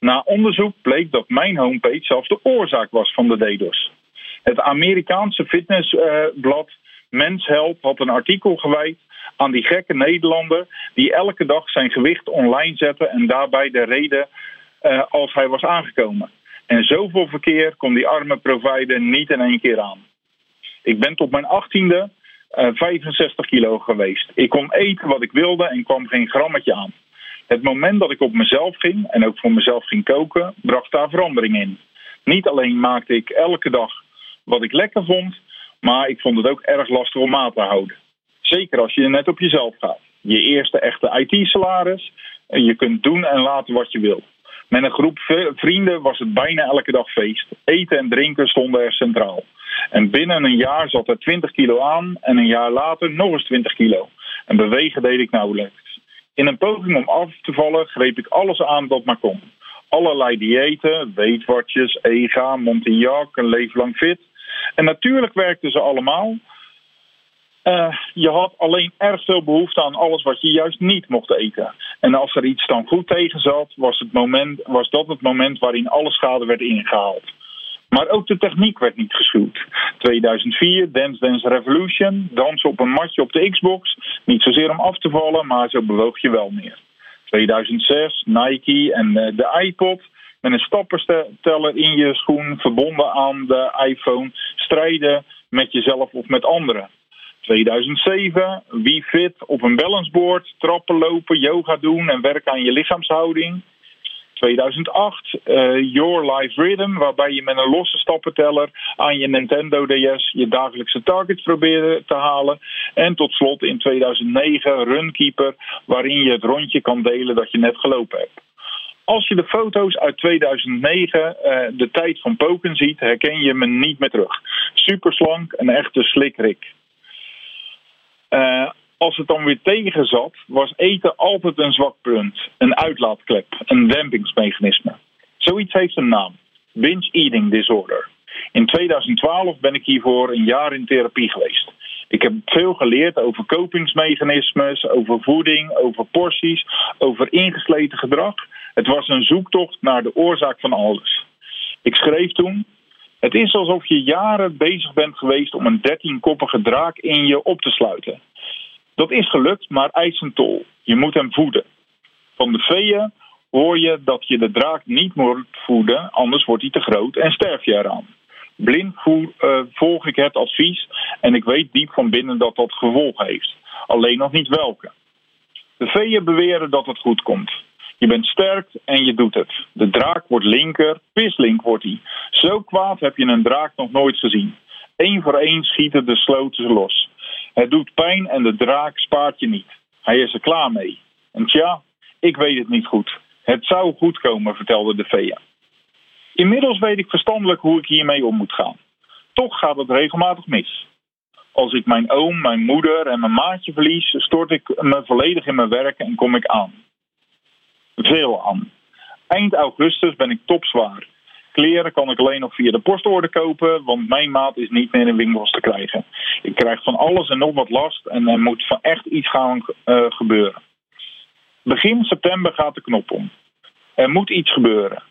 Na onderzoek bleek dat mijn homepage zelfs de oorzaak was van de DDoS. Het Amerikaanse fitnessblad Mens Health had een artikel gewijd aan die gekke Nederlander die elke dag zijn gewicht online zette en daarbij de reden eh, als hij was aangekomen. En zoveel verkeer kon die arme provider niet in één keer aan. Ik ben tot mijn achttiende eh 65 kilo geweest. Ik kon eten wat ik wilde en kwam geen grammetje aan. Het moment dat ik op mezelf ging en ook voor mezelf ging koken, bracht daar verandering in. Niet alleen maakte ik elke dag wat ik lekker vond, maar ik vond het ook erg lastig om maat te houden. Zeker als je net op jezelf gaat. Je eerste echte IT-salaris. En je kunt doen en laten wat je wil. Met een groep vrienden was het bijna elke dag feest. Eten en drinken stonden er centraal. En binnen een jaar zat er 20 kilo aan en een jaar later nog eens 20 kilo. En bewegen deed ik nauwelijks. In een poging om af te vallen greep ik alles aan dat maar kon. Allerlei diëten, weetwatjes, EGA, Montignac, een leven lang fit. En natuurlijk werkten ze allemaal. Eh, je had alleen erg veel behoefte aan alles wat je juist niet mocht eten. En als er iets dan goed tegen zat, was, het moment, was dat het moment waarin alle schade werd ingehaald. Maar ook de techniek werd niet geschuwd. 2004, Dance Dance Revolution, dansen op een matje op de Xbox. Niet zozeer om af te vallen, maar zo bewoog je wel meer. 2006, Nike en eh, de iPod. Met een stappenteller in je schoen, verbonden aan de iPhone. Strijden met jezelf of met anderen. 2007, Wii Fit op een balanceboard, trappen lopen, yoga doen en werken aan je lichaamshouding. 2008, eh, Your Life Rhythm, waarbij je met een losse stappenteller aan je Nintendo DS je dagelijkse targets probeerde te halen. En tot slot in 2009 Runkeeper, waarin je het rondje kan delen dat je net gelopen hebt. Als je de foto's uit 2009, eh, de tijd van poken ziet, herken je me niet meer terug. Super slank, een echte slikrik. Eh, als het dan weer tegen zat, was eten altijd een zwak punt. Een uitlaatklep, een dempingsmechanisme. Zoiets heeft een naam. Binge eating disorder. In 2012 ben ik hiervoor een jaar in therapie geweest. Ik heb veel geleerd over kopingsmechanismes, over voeding, over porties, over ingesleten gedrag. Het was een zoektocht naar de oorzaak van alles. Ik schreef toen: Het is alsof je jaren bezig bent geweest om een dertienkoppige draak in je op te sluiten. Dat is gelukt, maar eist een tol. Je moet hem voeden. Van de veeën hoor je dat je de draak niet moet voeden, anders wordt hij te groot en sterf je eraan. Blind uh, volg ik het advies en ik weet diep van binnen dat dat gevolgen heeft. Alleen nog niet welke. De veeën beweren dat het goed komt. Je bent sterk en je doet het. De draak wordt linker, pislink wordt hij. Zo kwaad heb je een draak nog nooit gezien. Eén voor één schieten de sloten los. Het doet pijn en de draak spaart je niet. Hij is er klaar mee. En tja, ik weet het niet goed. Het zou goed komen, vertelde de vee. Inmiddels weet ik verstandelijk hoe ik hiermee om moet gaan. Toch gaat het regelmatig mis. Als ik mijn oom, mijn moeder en mijn maatje verlies, stort ik me volledig in mijn werk en kom ik aan. Veel aan. Eind augustus ben ik topzwaar. Kleren kan ik alleen nog via de postorde kopen, want mijn maat is niet meer in winkels te krijgen. Ik krijg van alles en nog wat last en er moet van echt iets gaan uh, gebeuren. Begin september gaat de knop om. Er moet iets gebeuren.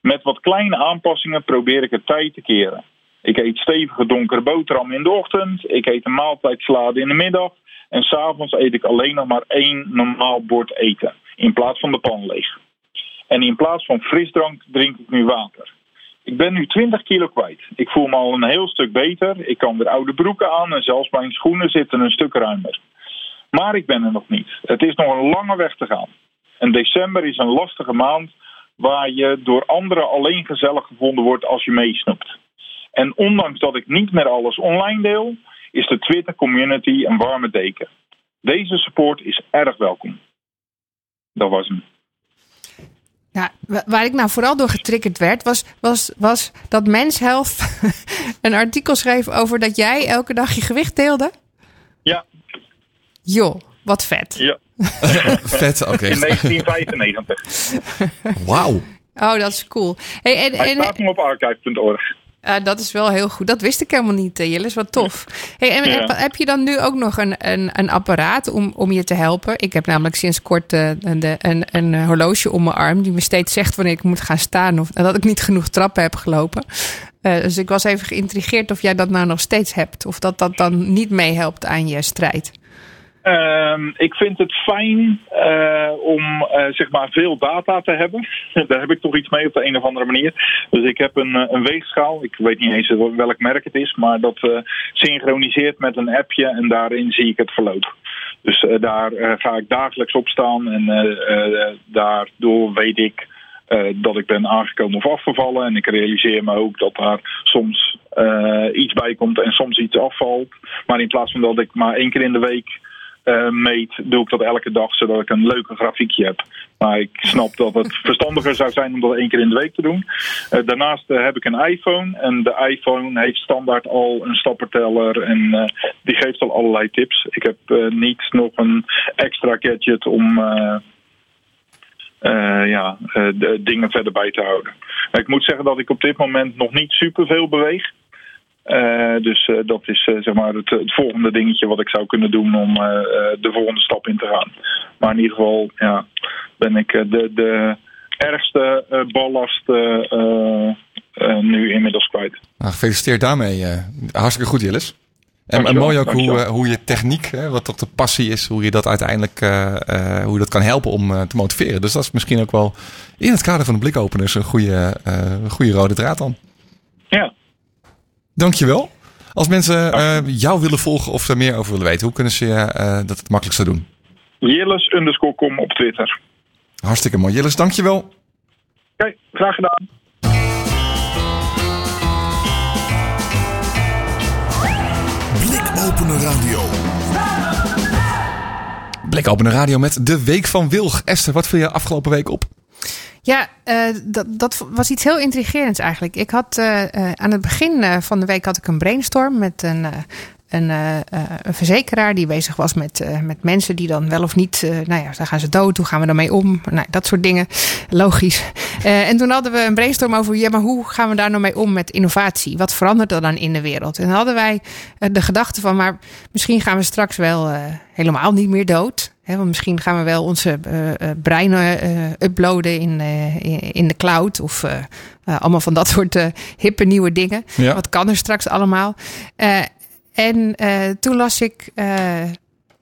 Met wat kleine aanpassingen probeer ik het tijd te keren. Ik eet stevige donkere boterham in de ochtend. Ik eet een maaltijdsalade in de middag. En s'avonds eet ik alleen nog maar één normaal bord eten. In plaats van de pan leeg. En in plaats van frisdrank drink ik nu water. Ik ben nu 20 kilo kwijt. Ik voel me al een heel stuk beter. Ik kan weer oude broeken aan en zelfs mijn schoenen zitten een stuk ruimer. Maar ik ben er nog niet. Het is nog een lange weg te gaan. En december is een lastige maand waar je door anderen alleen gezellig gevonden wordt als je meesnoept. En ondanks dat ik niet meer alles online deel, is de Twitter community een warme deken. Deze support is erg welkom. Dat was hem. Ja, waar ik nou vooral door getriggerd werd, was, was, was dat Mens Health een artikel schreef over dat jij elke dag je gewicht deelde. Ja. Joh, wat vet. Ja. vet, oké. In 1995. Wauw. Oh, dat is cool. Hey, en, Hij en, staat nog op archive.org. Uh, dat is wel heel goed. Dat wist ik helemaal niet, uh, Jillis. Wat tof. Hey, en, Ja. heb je dan nu ook nog een, een, een apparaat om, om je te helpen? Ik heb namelijk sinds kort uh, een, een, een horloge om mijn arm... die me steeds zegt wanneer ik moet gaan staan... of dat ik niet genoeg trappen heb gelopen. Uh, dus ik was even geïntrigeerd of jij dat nou nog steeds hebt. Of dat dat dan niet meehelpt aan je strijd. Ehm, ik vind het fijn eh, om eh, zeg maar veel data te hebben. Daar heb ik toch iets mee op de een of andere manier. Dus ik heb een, eh, een weegschaal. Ik weet niet eens welk merk het is, maar dat synchroniseert met een appje en daarin zie ik het verloop. Dus daar ga ik dagelijks op staan en daardoor weet ik dat ik ben aangekomen of afgevallen. En ik realiseer me ook dat daar soms iets bij komt en soms iets afvalt. Maar in plaats van dat ik maar één keer in de week eh, meet, doe ik dat elke dag, zodat ik een leuke grafiekje heb. Maar ik snap dat het verstandiger zou zijn om dat één keer in de week te doen. Eh, daarnaast eh, heb ik een iPhone. En de iPhone heeft standaard al een stapperteller. En die geeft al allerlei tips. Ik heb niet nog een extra gadget om... ja, de dingen verder bij te houden. Ik moet zeggen dat ik op dit moment nog niet superveel beweeg. Eh, dus eh, dat is eh, zeg maar het, het volgende dingetje wat ik zou kunnen doen om de volgende stap in te gaan. Maar in ieder geval ja, ben ik de, de ergste ballast nu inmiddels kwijt. Nou, gefeliciteerd daarmee. hartstikke goed, Jillis. En, en mooi ook hoe, hoe je techniek, hè, wat toch de passie is, hoe je dat uiteindelijk hoe je dat kan helpen om te motiveren. Dus dat is misschien ook wel in het kader van de blikopeners een goede, een goede rode draad dan. Ja, Dankjewel. Als mensen eh, jou willen volgen of er meer over willen weten, hoe kunnen ze eh, dat het makkelijkste doen? Jillis underscore com op Twitter. Hartstikke mooi. Jillis, dankjewel. Oké, graag gedaan. Blikopener Radio. Blik open de radio met de Week van Wilg. Esther, wat viel je afgelopen week op? Ja, eh, dat, dat was iets heel intrigerends eigenlijk. Ik had eh, eh, aan het begin van de week had ik een brainstorm met een, een, eh, eh, een verzekeraar die bezig was met, eh, met mensen die dan wel of niet, nou ja, dan gaan ze dood, hoe gaan we daarmee om? Nou, dat soort dingen, logisch. En toen hadden we een brainstorm over, ja, maar hoe gaan we daar nou mee om met innovatie? Wat verandert er dan in de wereld? En dan hadden wij de gedachte van, maar misschien gaan we straks wel helemaal niet meer dood. Want misschien gaan we wel onze eh, breinen uploaden in, in, de cloud. Of allemaal van dat soort hippe nieuwe dingen. Ja. Wat kan er straks allemaal? En eh, toen las ik eh,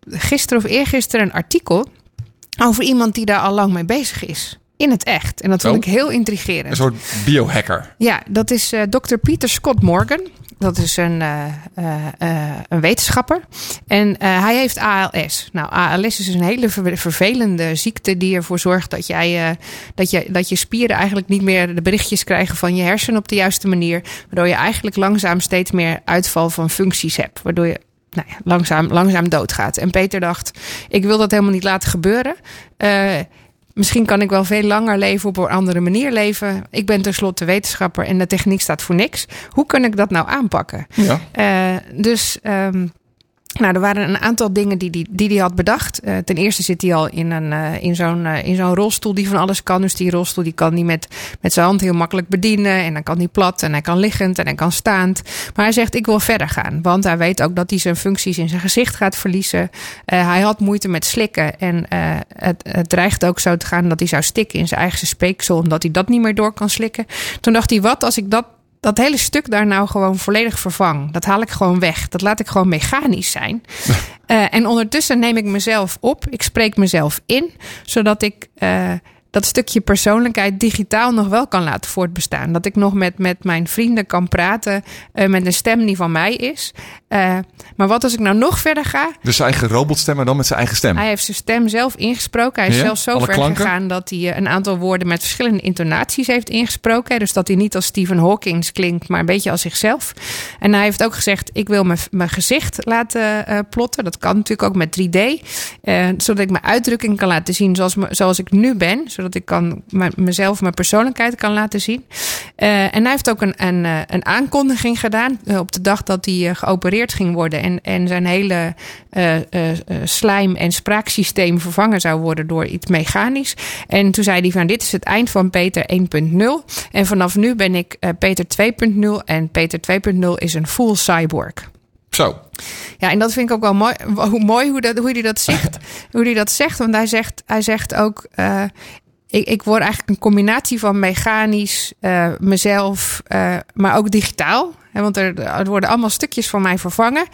gisteren of eergisteren een artikel over iemand die daar al lang mee bezig is. In het echt. En dat vond Oh. ik heel intrigerend. Een soort biohacker. Ja, dat is eh Dr. Peter Scott Morgan. Dat is een, eh, eh, een wetenschapper. En hij heeft ALS. Nou, ALS is een hele ver- vervelende ziekte die ervoor zorgt dat, jij, dat, je, dat je spieren eigenlijk niet meer de berichtjes krijgen van je hersenen op de juiste manier. Waardoor je eigenlijk langzaam steeds meer uitval van functies hebt. Waardoor je nou ja, langzaam, langzaam doodgaat. En Peter dacht, ik wil dat helemaal niet laten gebeuren. Misschien kan ik wel veel langer leven op een andere manier leven. Ik ben tenslotte wetenschapper en de techniek staat voor niks. Hoe kan ik dat nou aanpakken? Ja. Eh, dus ehm, nou, er waren een aantal dingen die hij die, die had bedacht. Eh, ten eerste zit hij al in, een, eh, in, zo'n, eh, in zo'n rolstoel die van alles kan. Dus die rolstoel die kan hij met, met zijn hand heel makkelijk bedienen. En dan kan hij plat en hij kan liggend en hij kan staand. Maar hij zegt ik wil verder gaan. Want hij weet ook dat hij zijn functies in zijn gezicht gaat verliezen. Hij had moeite met slikken. En het, het dreigt ook zo te gaan dat hij zou stikken in zijn eigen speeksel. Omdat hij dat niet meer door kan slikken. Toen dacht hij wat als ik dat dat hele stuk daar nou gewoon volledig vervang. Dat haal ik gewoon weg. Dat laat ik gewoon mechanisch zijn. Eh, en ondertussen neem ik mezelf op. Ik spreek mezelf in. Zodat ik eh, dat stukje persoonlijkheid digitaal nog wel kan laten voortbestaan. Dat ik nog met, met mijn vrienden kan praten eh, met een stem die van mij is. Eh, maar wat als ik nou nog verder ga? Dus zijn eigen robotstem, maar dan met zijn eigen stem. Hij heeft zijn stem zelf ingesproken. Hij is Ja? zelfs zo ver klanken? gegaan dat hij eh, een aantal woorden met verschillende intonaties heeft ingesproken. Dus dat hij niet als Stephen Hawking klinkt, maar een beetje als zichzelf. En hij heeft ook gezegd: Ik wil mijn, mijn gezicht laten plotten. Dat kan natuurlijk ook met 3D. eh, zodat ik mijn uitdrukking kan laten zien zoals, me- zoals ik nu ben. Zodat ik kan, mijn- mezelf, mijn persoonlijkheid kan laten zien. Eh, en hij heeft ook een, een, eh, een aankondiging gedaan eh, op de dag dat hij geopereerd ging worden. En, en zijn hele slijm- en spraaksysteem vervangen zou worden door iets mechanisch. En toen zei hij van dit is het eind van Peter 1.0. En vanaf nu ben ik Peter 2.0. En Peter 2.0 is een full cyborg. Zo. Ja, en dat vind ik ook wel mooi. Hoe mooi hoe, dat, hoe hij dat zegt. hoe hij dat zegt. Want hij zegt, hij zegt ook. Ik, ik word eigenlijk een combinatie van mechanisch, eh, mezelf, eh, maar ook digitaal. Hè, want er, er worden allemaal stukjes van mij vervangen.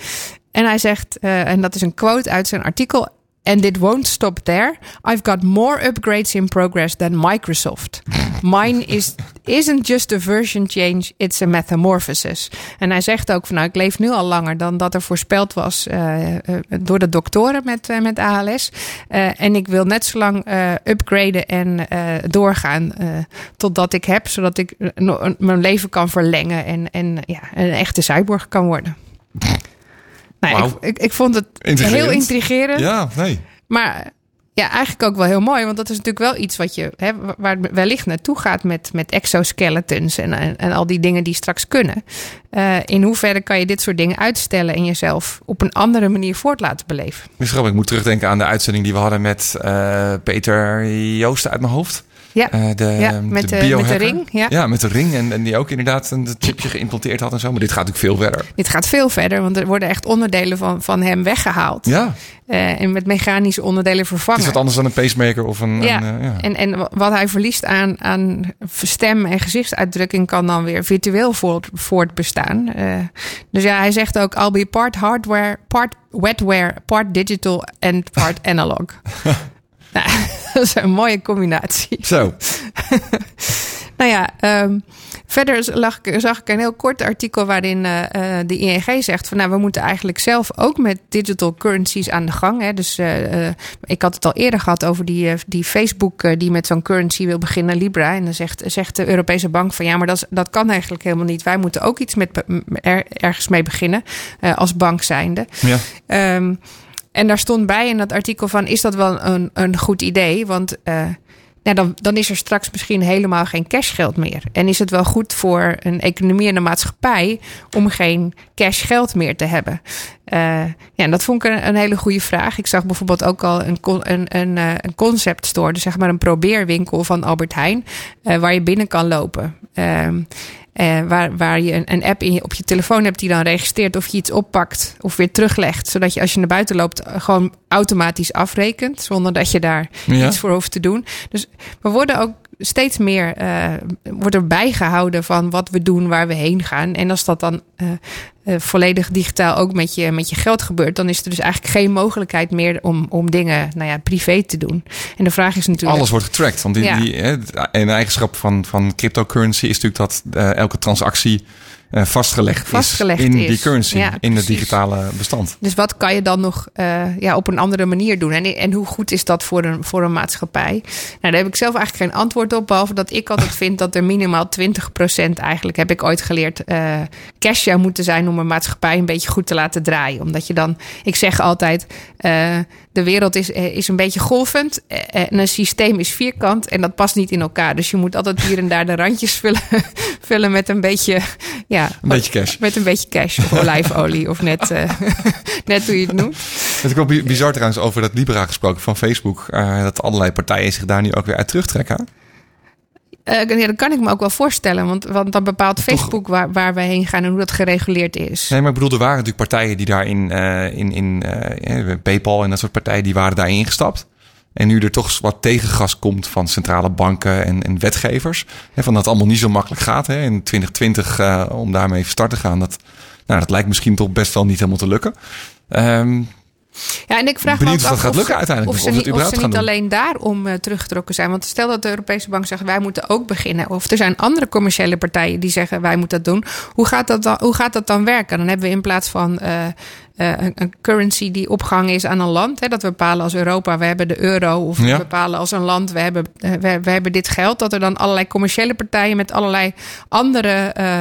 En hij zegt, eh, en dat is een quote uit zijn artikel. And it won't stop there. I've got more upgrades in progress than Microsoft. Mine is, isn't just a version change, it's a metamorphosis. En hij zegt ook van nou, ik leef nu al langer dan dat er voorspeld was eh, eh, door de doktoren met, eh, met ALS. En ik wil net zo lang upgraden en doorgaan totdat ik heb, zodat ik mijn leven kan verlengen en, en ja, een echte cyborg kan worden. Nou, ik, ik, ik vond het Intrigerend. heel intrigerend. Ja, nee. Maar ja, eigenlijk ook wel heel mooi. Want dat is natuurlijk wel iets wat je, hè, waar het wellicht naartoe gaat met, met exoskeletons en, en, en al die dingen die straks kunnen. Eh, in hoeverre kan je dit soort dingen uitstellen en jezelf op een andere manier voort laten beleven? Misschien grappig. Ik moet terugdenken aan de uitzending die we hadden met eh, Peter Joosten uit mijn hoofd. Ja, Eh, de, ja met, de, met de ring. Ja. Ja, met de ring. En, en die ook inderdaad een chipje geïmplanteerd had en zo. Maar dit gaat natuurlijk veel verder. Dit gaat veel verder, want er worden echt onderdelen van, van hem weggehaald. Ja, Eh, en met mechanische onderdelen het vervangen. is wat anders dan een pacemaker of een... Ja, een, eh, ja. En, en wat hij verliest aan, aan stem- en gezichtsuitdrukking kan dan weer virtueel voort, voortbestaan. Eh, dus ja, hij zegt ook: I'll be part hardware, part wetware, part digital en part analog. nou, dat is een mooie combinatie. Zo. Nou ja, ehm, verder lag, zag ik een heel kort artikel waarin eh, eh, de ING zegt van nou, we moeten eigenlijk zelf ook met digital currencies aan de gang. Hè. Dus eh, ik had het al eerder gehad over die, die Facebook die met zo'n currency wil beginnen, Libra. En dan zegt, zegt de Europese bank van ja, maar dat, dat kan eigenlijk helemaal niet. Wij moeten ook iets met er, ergens mee beginnen als bank zijnde. Ja. Ehm, en daar stond bij in dat artikel van: is dat wel een, een goed idee? Want eh, ja, dan, dan is er straks misschien helemaal geen cashgeld meer. En is het wel goed voor een economie en een maatschappij om geen cashgeld meer te hebben? Uh, ja, en dat vond ik een, een, hele goede vraag. Ik zag bijvoorbeeld ook al een, een, een, uh, een concept store, dus zeg maar een probeerwinkel van Albert Heijn, uh, waar je binnen kan lopen. Uh, waar, waar je een, een app in je, op je telefoon hebt die dan registreert of je iets oppakt of weer teruglegt. Zodat je als je naar buiten loopt gewoon automatisch afrekent. Zonder dat je daar ja. iets voor hoeft te doen. Dus we worden ook steeds meer uh, wordt er bijgehouden van wat we doen, waar we heen gaan. En als dat dan uh, uh, volledig digitaal ook met je, met je geld gebeurt, dan is er dus eigenlijk geen mogelijkheid meer om, om dingen nou ja, privé te doen. En de vraag is natuurlijk. Alles wordt getracked. Want die, ja. die, een eigenschap van, van cryptocurrency is natuurlijk dat elke transactie uh, vastgelegd, vastgelegd, is in is. die currency, ja, in het digitale bestand. Dus wat kan je dan nog uh, ja, op een andere manier doen? En, en hoe goed is dat voor een, voor een maatschappij? Nou, daar heb ik zelf eigenlijk geen antwoord op, behalve dat ik altijd vind dat er minimaal 20% eigenlijk, heb ik ooit geleerd, uh, cash zou moeten zijn om een maatschappij een beetje goed te laten draaien. Omdat je dan, ik zeg altijd, de wereld is, is een beetje golvend en een systeem is vierkant en dat past niet in elkaar. Dus je moet altijd hier en daar de randjes vullen, vullen met een beetje, ja, een beetje cash. Met een beetje cash of olijfolie of net, uh, net hoe je het noemt. Het is ook bizar trouwens over dat Libra gesproken van Facebook. Uh, dat allerlei partijen zich daar nu ook weer uit terugtrekken. Uh, ja, dat kan ik me ook wel voorstellen. Want, want dan bepaalt Facebook waar, waar we heen gaan en hoe dat gereguleerd is. Nee, maar ik bedoel, er waren natuurlijk partijen die daarin, uh, in, in uh, PayPal en dat soort partijen, die waren daarin gestapt. En nu er toch wat tegengas komt van centrale banken en, en wetgevers. Hè, van dat het allemaal niet zo makkelijk gaat hè, in 2020 uh, om daarmee van start te gaan. Dat, nou, dat lijkt misschien toch best wel niet helemaal te lukken. Um, ja, en ik vraag Benieuwd me of dat gaat lukken ze, uiteindelijk. Of ze, of niet, of ze niet alleen daarom uh, teruggetrokken zijn. Want stel dat de Europese Bank zegt wij moeten ook beginnen. Of er zijn andere commerciële partijen die zeggen wij moeten dat doen. Hoe gaat dat dan, hoe gaat dat dan werken? Dan hebben we in plaats van uh, een, een, currency die opgehangen is aan een land. Hè, dat we bepalen als Europa, we hebben de euro. Of Ja. we bepalen als een land, we hebben, uh, we, we hebben dit geld. Dat er dan allerlei commerciële partijen met allerlei andere uh,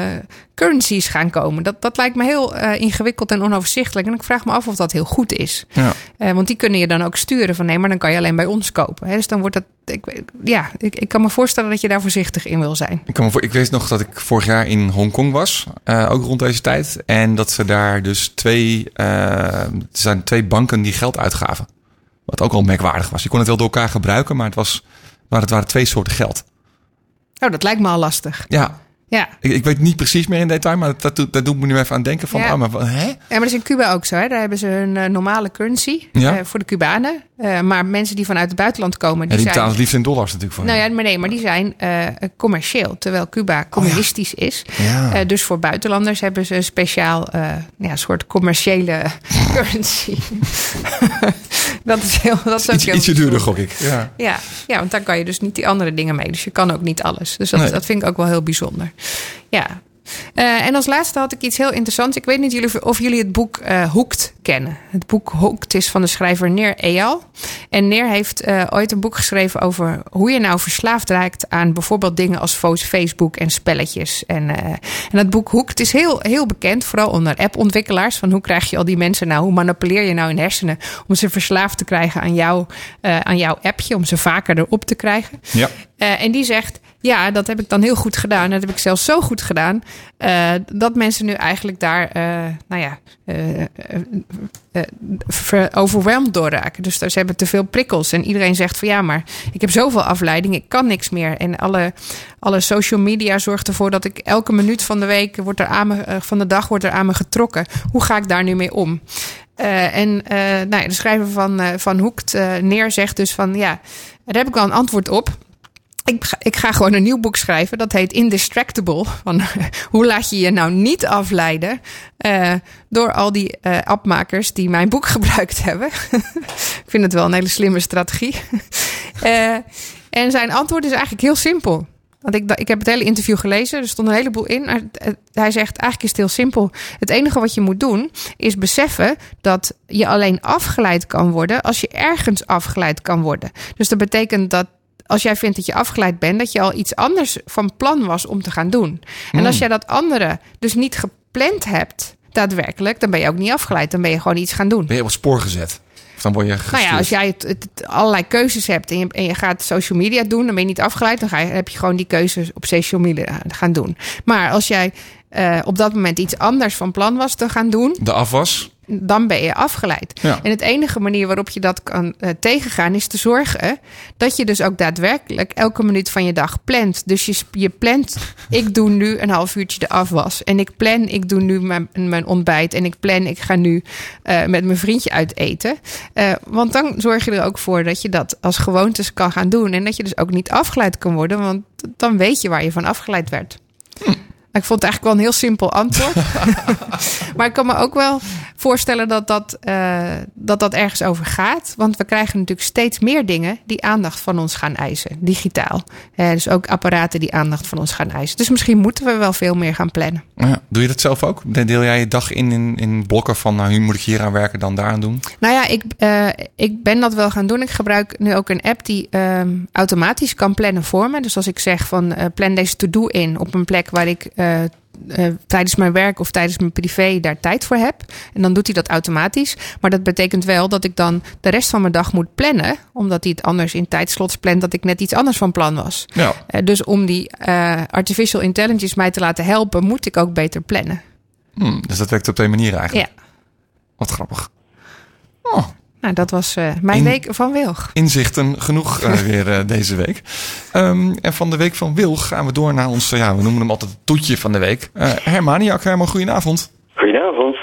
currencies gaan komen. Dat, dat lijkt me heel uh, ingewikkeld en onoverzichtelijk. En ik vraag me af of dat heel goed is. Ja. Uh, want die kunnen je dan ook sturen van nee, maar dan kan je alleen bij ons kopen. Hè? Dus dan wordt dat. Ik, ja, ik, ik kan me voorstellen dat je daar voorzichtig in wil zijn. Ik, kan me voor, ik weet nog dat ik vorig jaar in Hongkong was, uh, ook rond deze tijd. En dat ze daar dus twee, er zijn twee banken die geld uitgaven. Wat ook al merkwaardig was. Je kon het wel door elkaar gebruiken, maar het, was, maar het waren twee soorten geld. Oh, dat lijkt me al lastig. Ja, Ja. ik, ik weet niet precies meer in detail, maar dat, dat, dat doet me nu even aan denken van, Ja. oh, maar hè? Ja, maar dat is in Cuba ook zo. Hè? Daar hebben ze hun uh, normale currency Ja. uh, voor de Cubanen. Uh, maar mensen die vanuit het buitenland komen, Ja, die, die zijn. betalen het liefst in dollars natuurlijk voor. Nou ja, maar nee, maar die zijn uh, commercieel, terwijl Cuba communistisch is. Ja. Uh, dus voor buitenlanders hebben ze een speciaal uh, ja, soort commerciële currency. dat is heel, dat is ook Iets, heel ietsje duurder, gok ik. Ja. Ja, ja, want dan kan je dus niet die andere dingen mee. Dus je kan ook niet alles. Dus dat, Nee. dat vind ik ook wel heel bijzonder. Ja. Uh, en als laatste had ik iets heel interessants. Ik weet niet jullie, of jullie het boek uh, Hooked kennen. Het boek Hooked is van de schrijver Neer Eyal. En Neer heeft uh, ooit een boek geschreven over hoe je nou verslaafd raakt aan bijvoorbeeld dingen als Facebook en spelletjes. En, en dat boek Hooked is heel, heel bekend, vooral onder appontwikkelaars. Van hoe krijg je al die mensen nou, hoe manipuleer je nou hun hersenen om ze verslaafd te krijgen aan, jou, aan jouw appje, om ze vaker erop te krijgen. Ja. En die zegt, ja, dat heb ik dan heel goed gedaan. Dat heb ik zelfs zo goed gedaan. Uh, dat mensen nu eigenlijk daar, uh, nou ja, overweldigd door raken. Dus ze hebben te veel prikkels. En iedereen zegt van ja, maar ik heb zoveel afleiding, ik kan niks meer. En alle, alle social media zorgt ervoor dat ik elke minuut van de week wordt er aan me, van de dag wordt er aan me getrokken. Hoe ga ik daar nu mee om? En nou ja, de schrijver van, uh, van Hoekt neer zegt dus van ja, daar heb ik wel een antwoord op. Ik ga, ik ga gewoon een nieuw boek schrijven. Dat heet Indistractable. Van, hoe laat je je nou niet afleiden uh, door al die uh, appmakers die mijn boek gebruikt hebben. ik vind het wel een hele slimme strategie. uh, en zijn antwoord is eigenlijk heel simpel. Want ik, ik heb het hele interview gelezen, er stond een heleboel in. Hij zegt, eigenlijk is het heel simpel. Het enige wat je moet doen, is beseffen dat je alleen afgeleid kan worden als je ergens afgeleid kan worden. Dus dat betekent dat als jij vindt dat je afgeleid bent, dat je al iets anders van plan was om te gaan doen. En als jij dat andere dus niet gepland hebt, daadwerkelijk, dan ben je ook niet afgeleid. Dan ben je gewoon iets gaan doen. Ben je op het spoor gezet? Of dan word je Nou gestuurd. ja, als jij het, het- het allerlei keuzes hebt en je, en je gaat social media doen, dan ben je niet afgeleid. Dan ga je, heb je gewoon die keuzes op social media gaan doen. Maar als jij eh, op dat moment iets anders van plan was te gaan doen, De afwas. Dan ben je afgeleid. Ja. En het enige manier waarop je dat kan eh, tegengaan is te zorgen dat je dus ook daadwerkelijk elke minuut van je dag plant. Dus je, je plant, ik doe nu een half uurtje de afwas. En ik plan, ik doe nu mijn, mijn ontbijt. En ik plan, ik ga nu eh, met mijn vriendje uit eten. Eh, want dan zorg je er ook voor dat je dat als gewoontes kan gaan doen. En dat je dus ook niet afgeleid kan worden. Want dan weet je waar je van afgeleid werd. Ik vond het eigenlijk wel een heel simpel antwoord. maar ik kan me ook wel voorstellen dat dat, eh, dat dat ergens over gaat. Want we krijgen natuurlijk steeds meer dingen die aandacht van ons gaan eisen, digitaal. Eh, dus ook apparaten die aandacht van ons gaan eisen. Dus misschien moeten we wel veel meer gaan plannen. Ja. Doe je dat zelf ook? Deel jij je dag in, in, in blokken van nou, nu moet ik hier aan werken, dan daaraan doen? Nou ja, ik, eh, ik ben dat wel gaan doen. Ik gebruik nu ook een app die ehm, automatisch kan plannen voor me. Dus als ik zeg van plan deze to-do in op een plek waar ik eh, tijdens mijn werk of tijdens mijn privé daar tijd voor heb. En dan doet hij dat automatisch. Maar dat betekent wel dat ik dan de rest van mijn dag moet plannen. Omdat hij het anders in tijdslots plant dat ik net iets anders van plan was. Ja. Eh, dus om die eh, artificial intelligence mij te laten helpen, moet ik ook beter plannen. Hm, dus dat werkt op twee manieren eigenlijk. Ja. Wat grappig. Oh, Nou, dat was eh, mijn In- week van Wilg. inzichten genoeg eh, weer eh, deze week. Ehm, en van de week van Wilg gaan we door naar ons, ja, we noemen hem altijd het toetje van de week. Eh Hermaniak, Herman, goedenavond. Goedenavond.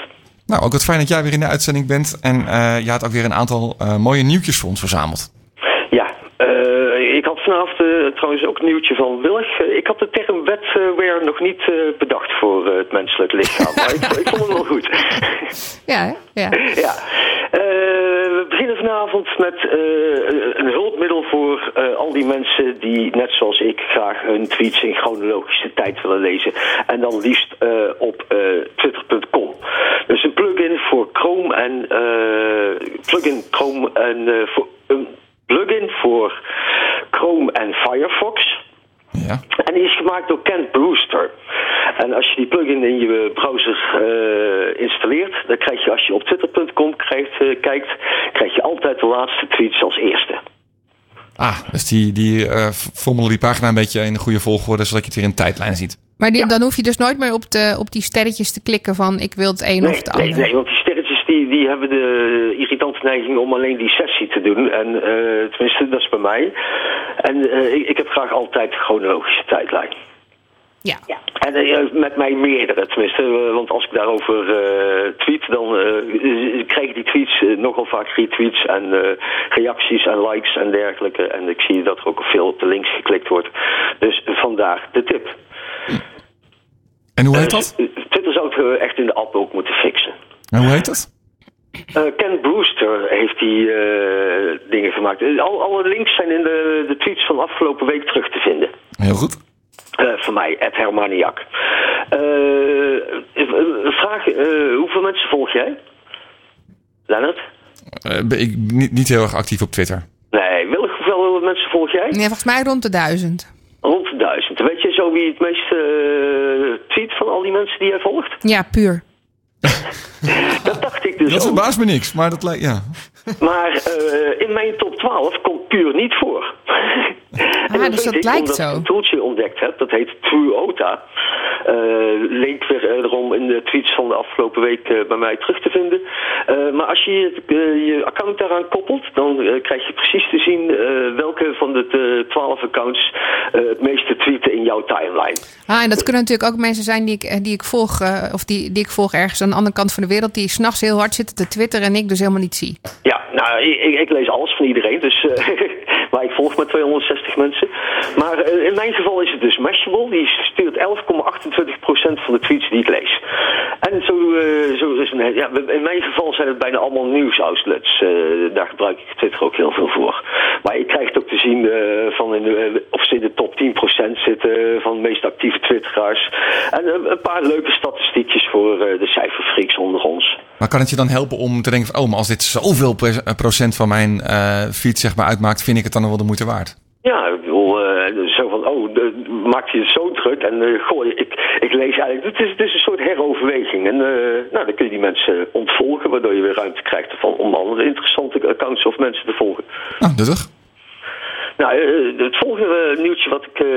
Nou, ook wat fijn dat jij weer in de uitzending bent. En eh je had ook weer een aantal eh, mooie nieuwtjes voor ons verzameld. Ja, eh, ik had vanavond trouwens ook een nieuwtje van Willig. Eh, ik had de term wetware nog niet eh, bedacht voor eh, het menselijk lichaam. maar ik, ik vond hem wel goed. Ja, ja. ja. Eh, we beginnen vanavond met eh, een hulpmiddel voor eh, al die mensen die, net zoals ik, graag hun tweets in chronologische tijd willen lezen. En dan liefst eh, op eh, twitter.com. Dus een plugin voor Chrome en eh, plugin Chrome en eh, voor, plugin voor Chrome en Firefox. Ja. En die is gemaakt door Kent Brewster. En als je die plugin in je browser eh, installeert, dan krijg je als je op twitter.com krijgt, eh, kijkt, krijg je altijd de laatste tweets als eerste. Ah, dus die, die frommelen die pagina een beetje in de goede volgorde, zodat je het weer in tijdlijn ziet. Maar die, dan hoef je dus nooit meer op, de, op die sterretjes te klikken van ik wil het een Nee, of het nee, ander. nee, want die sterretjes die, die hebben de irritante neiging om alleen die sessie te doen. En eh, tenminste, dat is bij mij. En eh, ik, ik heb graag altijd de chronologische tijdlijn. Ja. En eh, met mij meerdere, tenminste. want als ik daarover eh, tweet, dan eh, krijg ik die tweets nogal vaak retweets en eh, reacties en likes en dergelijke. En ik zie dat er ook veel op de links geklikt wordt. Dus vandaar de tip. En hoe heet dat? Twitter zou het eh, echt in de app ook moeten fixen. En hoe heet dat? Eh, Ken Brewster heeft die eh, dingen gemaakt. Eh, Al, alle links zijn in de, de tweets van afgelopen week terug te vinden. Heel goed. Eh, voor mij, Ed Hermaniak. Eh, een vraag, eh, hoeveel mensen volg jij? Leonard? Eh, ben ik niet, niet heel erg actief op Twitter. Nee, Willig, hoeveel mensen volg jij? Nee, volgens mij rond de duizend. Rond de duizend. Weet je zo wie het meeste eh, tweet van al die mensen die jij volgt? Ja, puur. Dat dacht ik dus Dat verbaast me niks, maar dat lijkt, ja. Maar eh, in mijn top 12 komt puur niet voor. En Ah, dus dat lijkt omdat zo. ik een toeltje ontdekt heb, dat heet True OTA. Eh, link weer eh, erom in de tweets van de afgelopen week eh, bij mij terug te vinden. Eh, maar als je je, je account daaraan koppelt, dan krijg je precies te zien eh, welke van de 12 accounts eh, het meeste tweeten in jouw timeline. Ah, en dat kunnen natuurlijk ook mensen zijn die ik, die ik volg, of die, die ik volg ergens aan de andere kant van de wereld, die s'nachts heel hard zitten te twitteren en ik dus helemaal niet zie. Ja, nou, ik, ik- ik lees alles van iedereen, dus, eh, maar ik maar 260 mensen. Maar eh, in mijn geval is het dus Mashable, die stuurt 11,28% van de tweets die ik lees. En zo, eh, zo is een, ja, in mijn geval zijn het bijna allemaal nieuwsoutlets. Eh, daar gebruik ik Twitter ook heel veel voor. Maar ik krijg ook te zien van in de, of ze in de top 10% zitten van de meest actieve twitteraars. En een paar leuke statistiekjes voor de cijferfreaks onder ons. Maar kan het je dan helpen om te denken van, oh, maar als dit zoveel procent van mijn eh feed zeg maar uitmaakt, vind ik het dan wel de moeite waard? Ja, ik bedoel, eh, zo van, oh, de- maakt het zo druk. En eh, goh, ik, ik lees eigenlijk, het is, het is een soort heroverweging. En eh, nou, dan kun je die mensen ontvolgen, waardoor je weer ruimte krijgt van om andere interessante accounts of mensen te volgen. Nou, nuttig. Nou, eh, het volgende nieuwtje wat ik eh,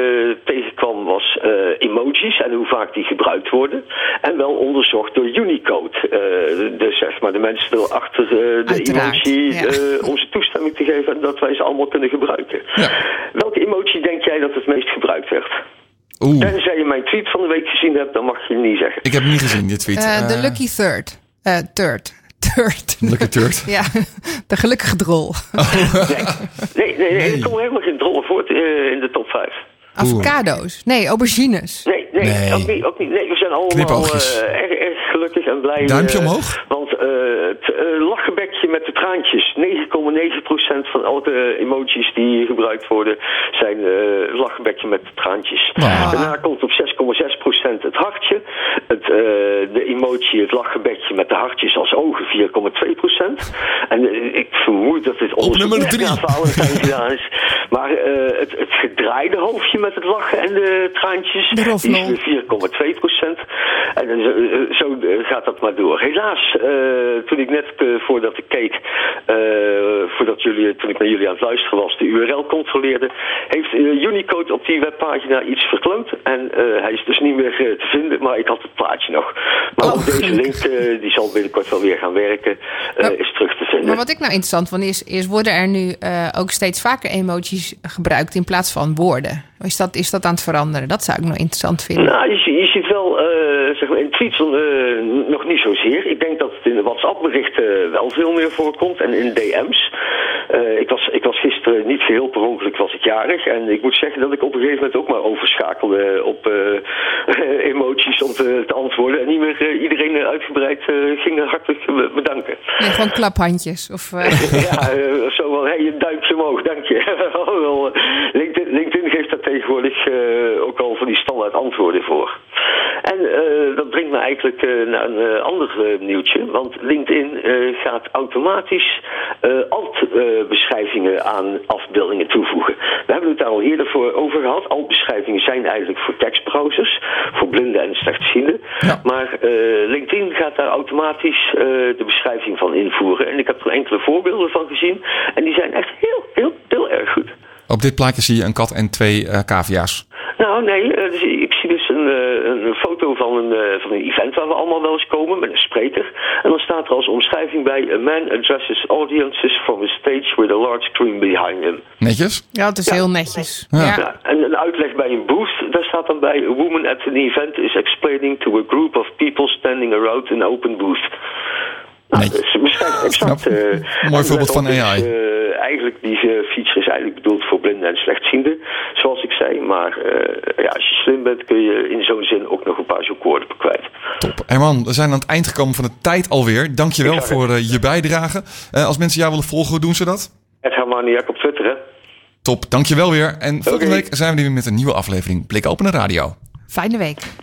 tegenkwam was eh, emojis en hoe vaak die gebruikt worden. En wel onderzocht door Unicode. Eh, dus zeg maar de mensen erachter eh, de Uiteraard, emoji ja. eh, onze toestemming te geven en dat wij ze allemaal kunnen gebruiken. Welke emoji denk jij dat het meest gebruikt werd? Oeh, Tenzij je mijn tweet van de week gezien hebt, dan mag je het niet zeggen. ik heb niet gezien, dit tweet. Eh, de lucky third. Eh, third. Third. Lucky third. ja, de gelukkige drol. Nee, nee, nee, nee, er komen helemaal geen drollen voor eh, in de top 5. Avocado's. Nee, aubergines. Nee, nee, Nee. Ook, niet, ook niet. Nee, we zijn allemaal eh, erg, erg gelukkig en blij. Duimpje eh, omhoog? Want eh, het lachgebekje met de traantjes. 9,9% van al de emojis die gebruikt worden zijn eh lachgebekje met de traantjes. Ah. Daarna komt op 6,6% het hartje. Het, eh, de emoji, het lachgebekje met de hartjes als ogen 4,2%. En ik vermoed dat dit onderzoek na Valentijn gedaan is. Maar eh, het, het gedraaide hoofdje met het lachen en de traantjes, is weer 4,2 procent. En dan zo, eh, zo eh, gaat dat maar door. Helaas, eh, toen ik net eh, voordat ik keek, eh, voordat jullie, toen ik naar jullie aan het luisteren was, de URL controleerde, heeft eh, Unicode op die webpagina iets verkloot. En eh, hij is dus niet meer eh, te vinden, maar ik had het plaatje nog. Maar Oh, deze link, eh, die zal binnenkort wel weer gaan werken, eh, is terug te vinden. Maar wat ik nou interessant vond is, is worden er nu eh, ook steeds vaker emojis gebruikt in plaats van woorden? Is dat, is dat aan het veranderen? Dat zou ik nou interessant vinden. Nou, je, zie- je ziet wel, eh, zeg maar, in tweets eh, nog niet zozeer. Ik denk dat het in de WhatsApp-berichten wel veel meer voorkomt en in DM's. Eh, ik, was, ik was gisteren niet geheel per ongeluk was ik jarig. En ik moet zeggen dat ik op een gegeven moment ook maar overschakelde op eh, emoties om te, te antwoorden. En niet meer eh, iedereen uitgebreid eh, ging hartelijk be- bedanken. Nee, gewoon klaphandjes. Of, eh, Ja, eh, zo van, hey, een duimpje omhoog, dank je. Wel, tegenwoordig eh, ook al van die standaard antwoorden voor. En eh, dat brengt me eigenlijk eh, naar een ander nieuwtje. Want LinkedIn gaat automatisch alt-beschrijvingen aan afbeeldingen toevoegen. We hebben het daar al eerder voor over gehad. Alt-beschrijvingen zijn eigenlijk voor tekstbrowsers, voor blinden en slechtzienden. Maar LinkedIn gaat daar automatisch de beschrijving van invoeren. En ik heb er enkele voorbeelden van gezien. En die zijn echt heel, heel, heel erg goed. Op dit plaatje zie je een kat en twee eh cavia's. Nou, nee, eh, dus ik zie dus een, eh, een foto van een, eh, van een event waar we allemaal wel eens komen met een spreker. En dan staat er als omschrijving bij: A man addresses audiences from a stage with a large screen behind him. Netjes? ja, het is Ja. heel netjes. Ja. En een uitleg bij een booth, daar staat dan bij: A woman at an event is explaining to a group of people standing around an open booth. Nou, Nee. het beschrijft exact. Mooi voorbeeld van AI. is, eh, eigenlijk, die feature is eigenlijk bedoeld voor blinden en slechtzienden, zoals ik zei. Maar eh, ja, als je slim bent, kun je in zo'n zin ook nog een paar zoekwoorden kwijt. Top. Herman, we zijn aan het eind gekomen van de tijd alweer. Dankjewel het. voor eh, je bijdrage. Eh, als mensen jou willen volgen, hoe doen ze dat? Het Hermaniak op Twitter, hè? Top, dankjewel weer. En volgende week zijn we er weer met een nieuwe aflevering Blik Open Radio. Fijne week.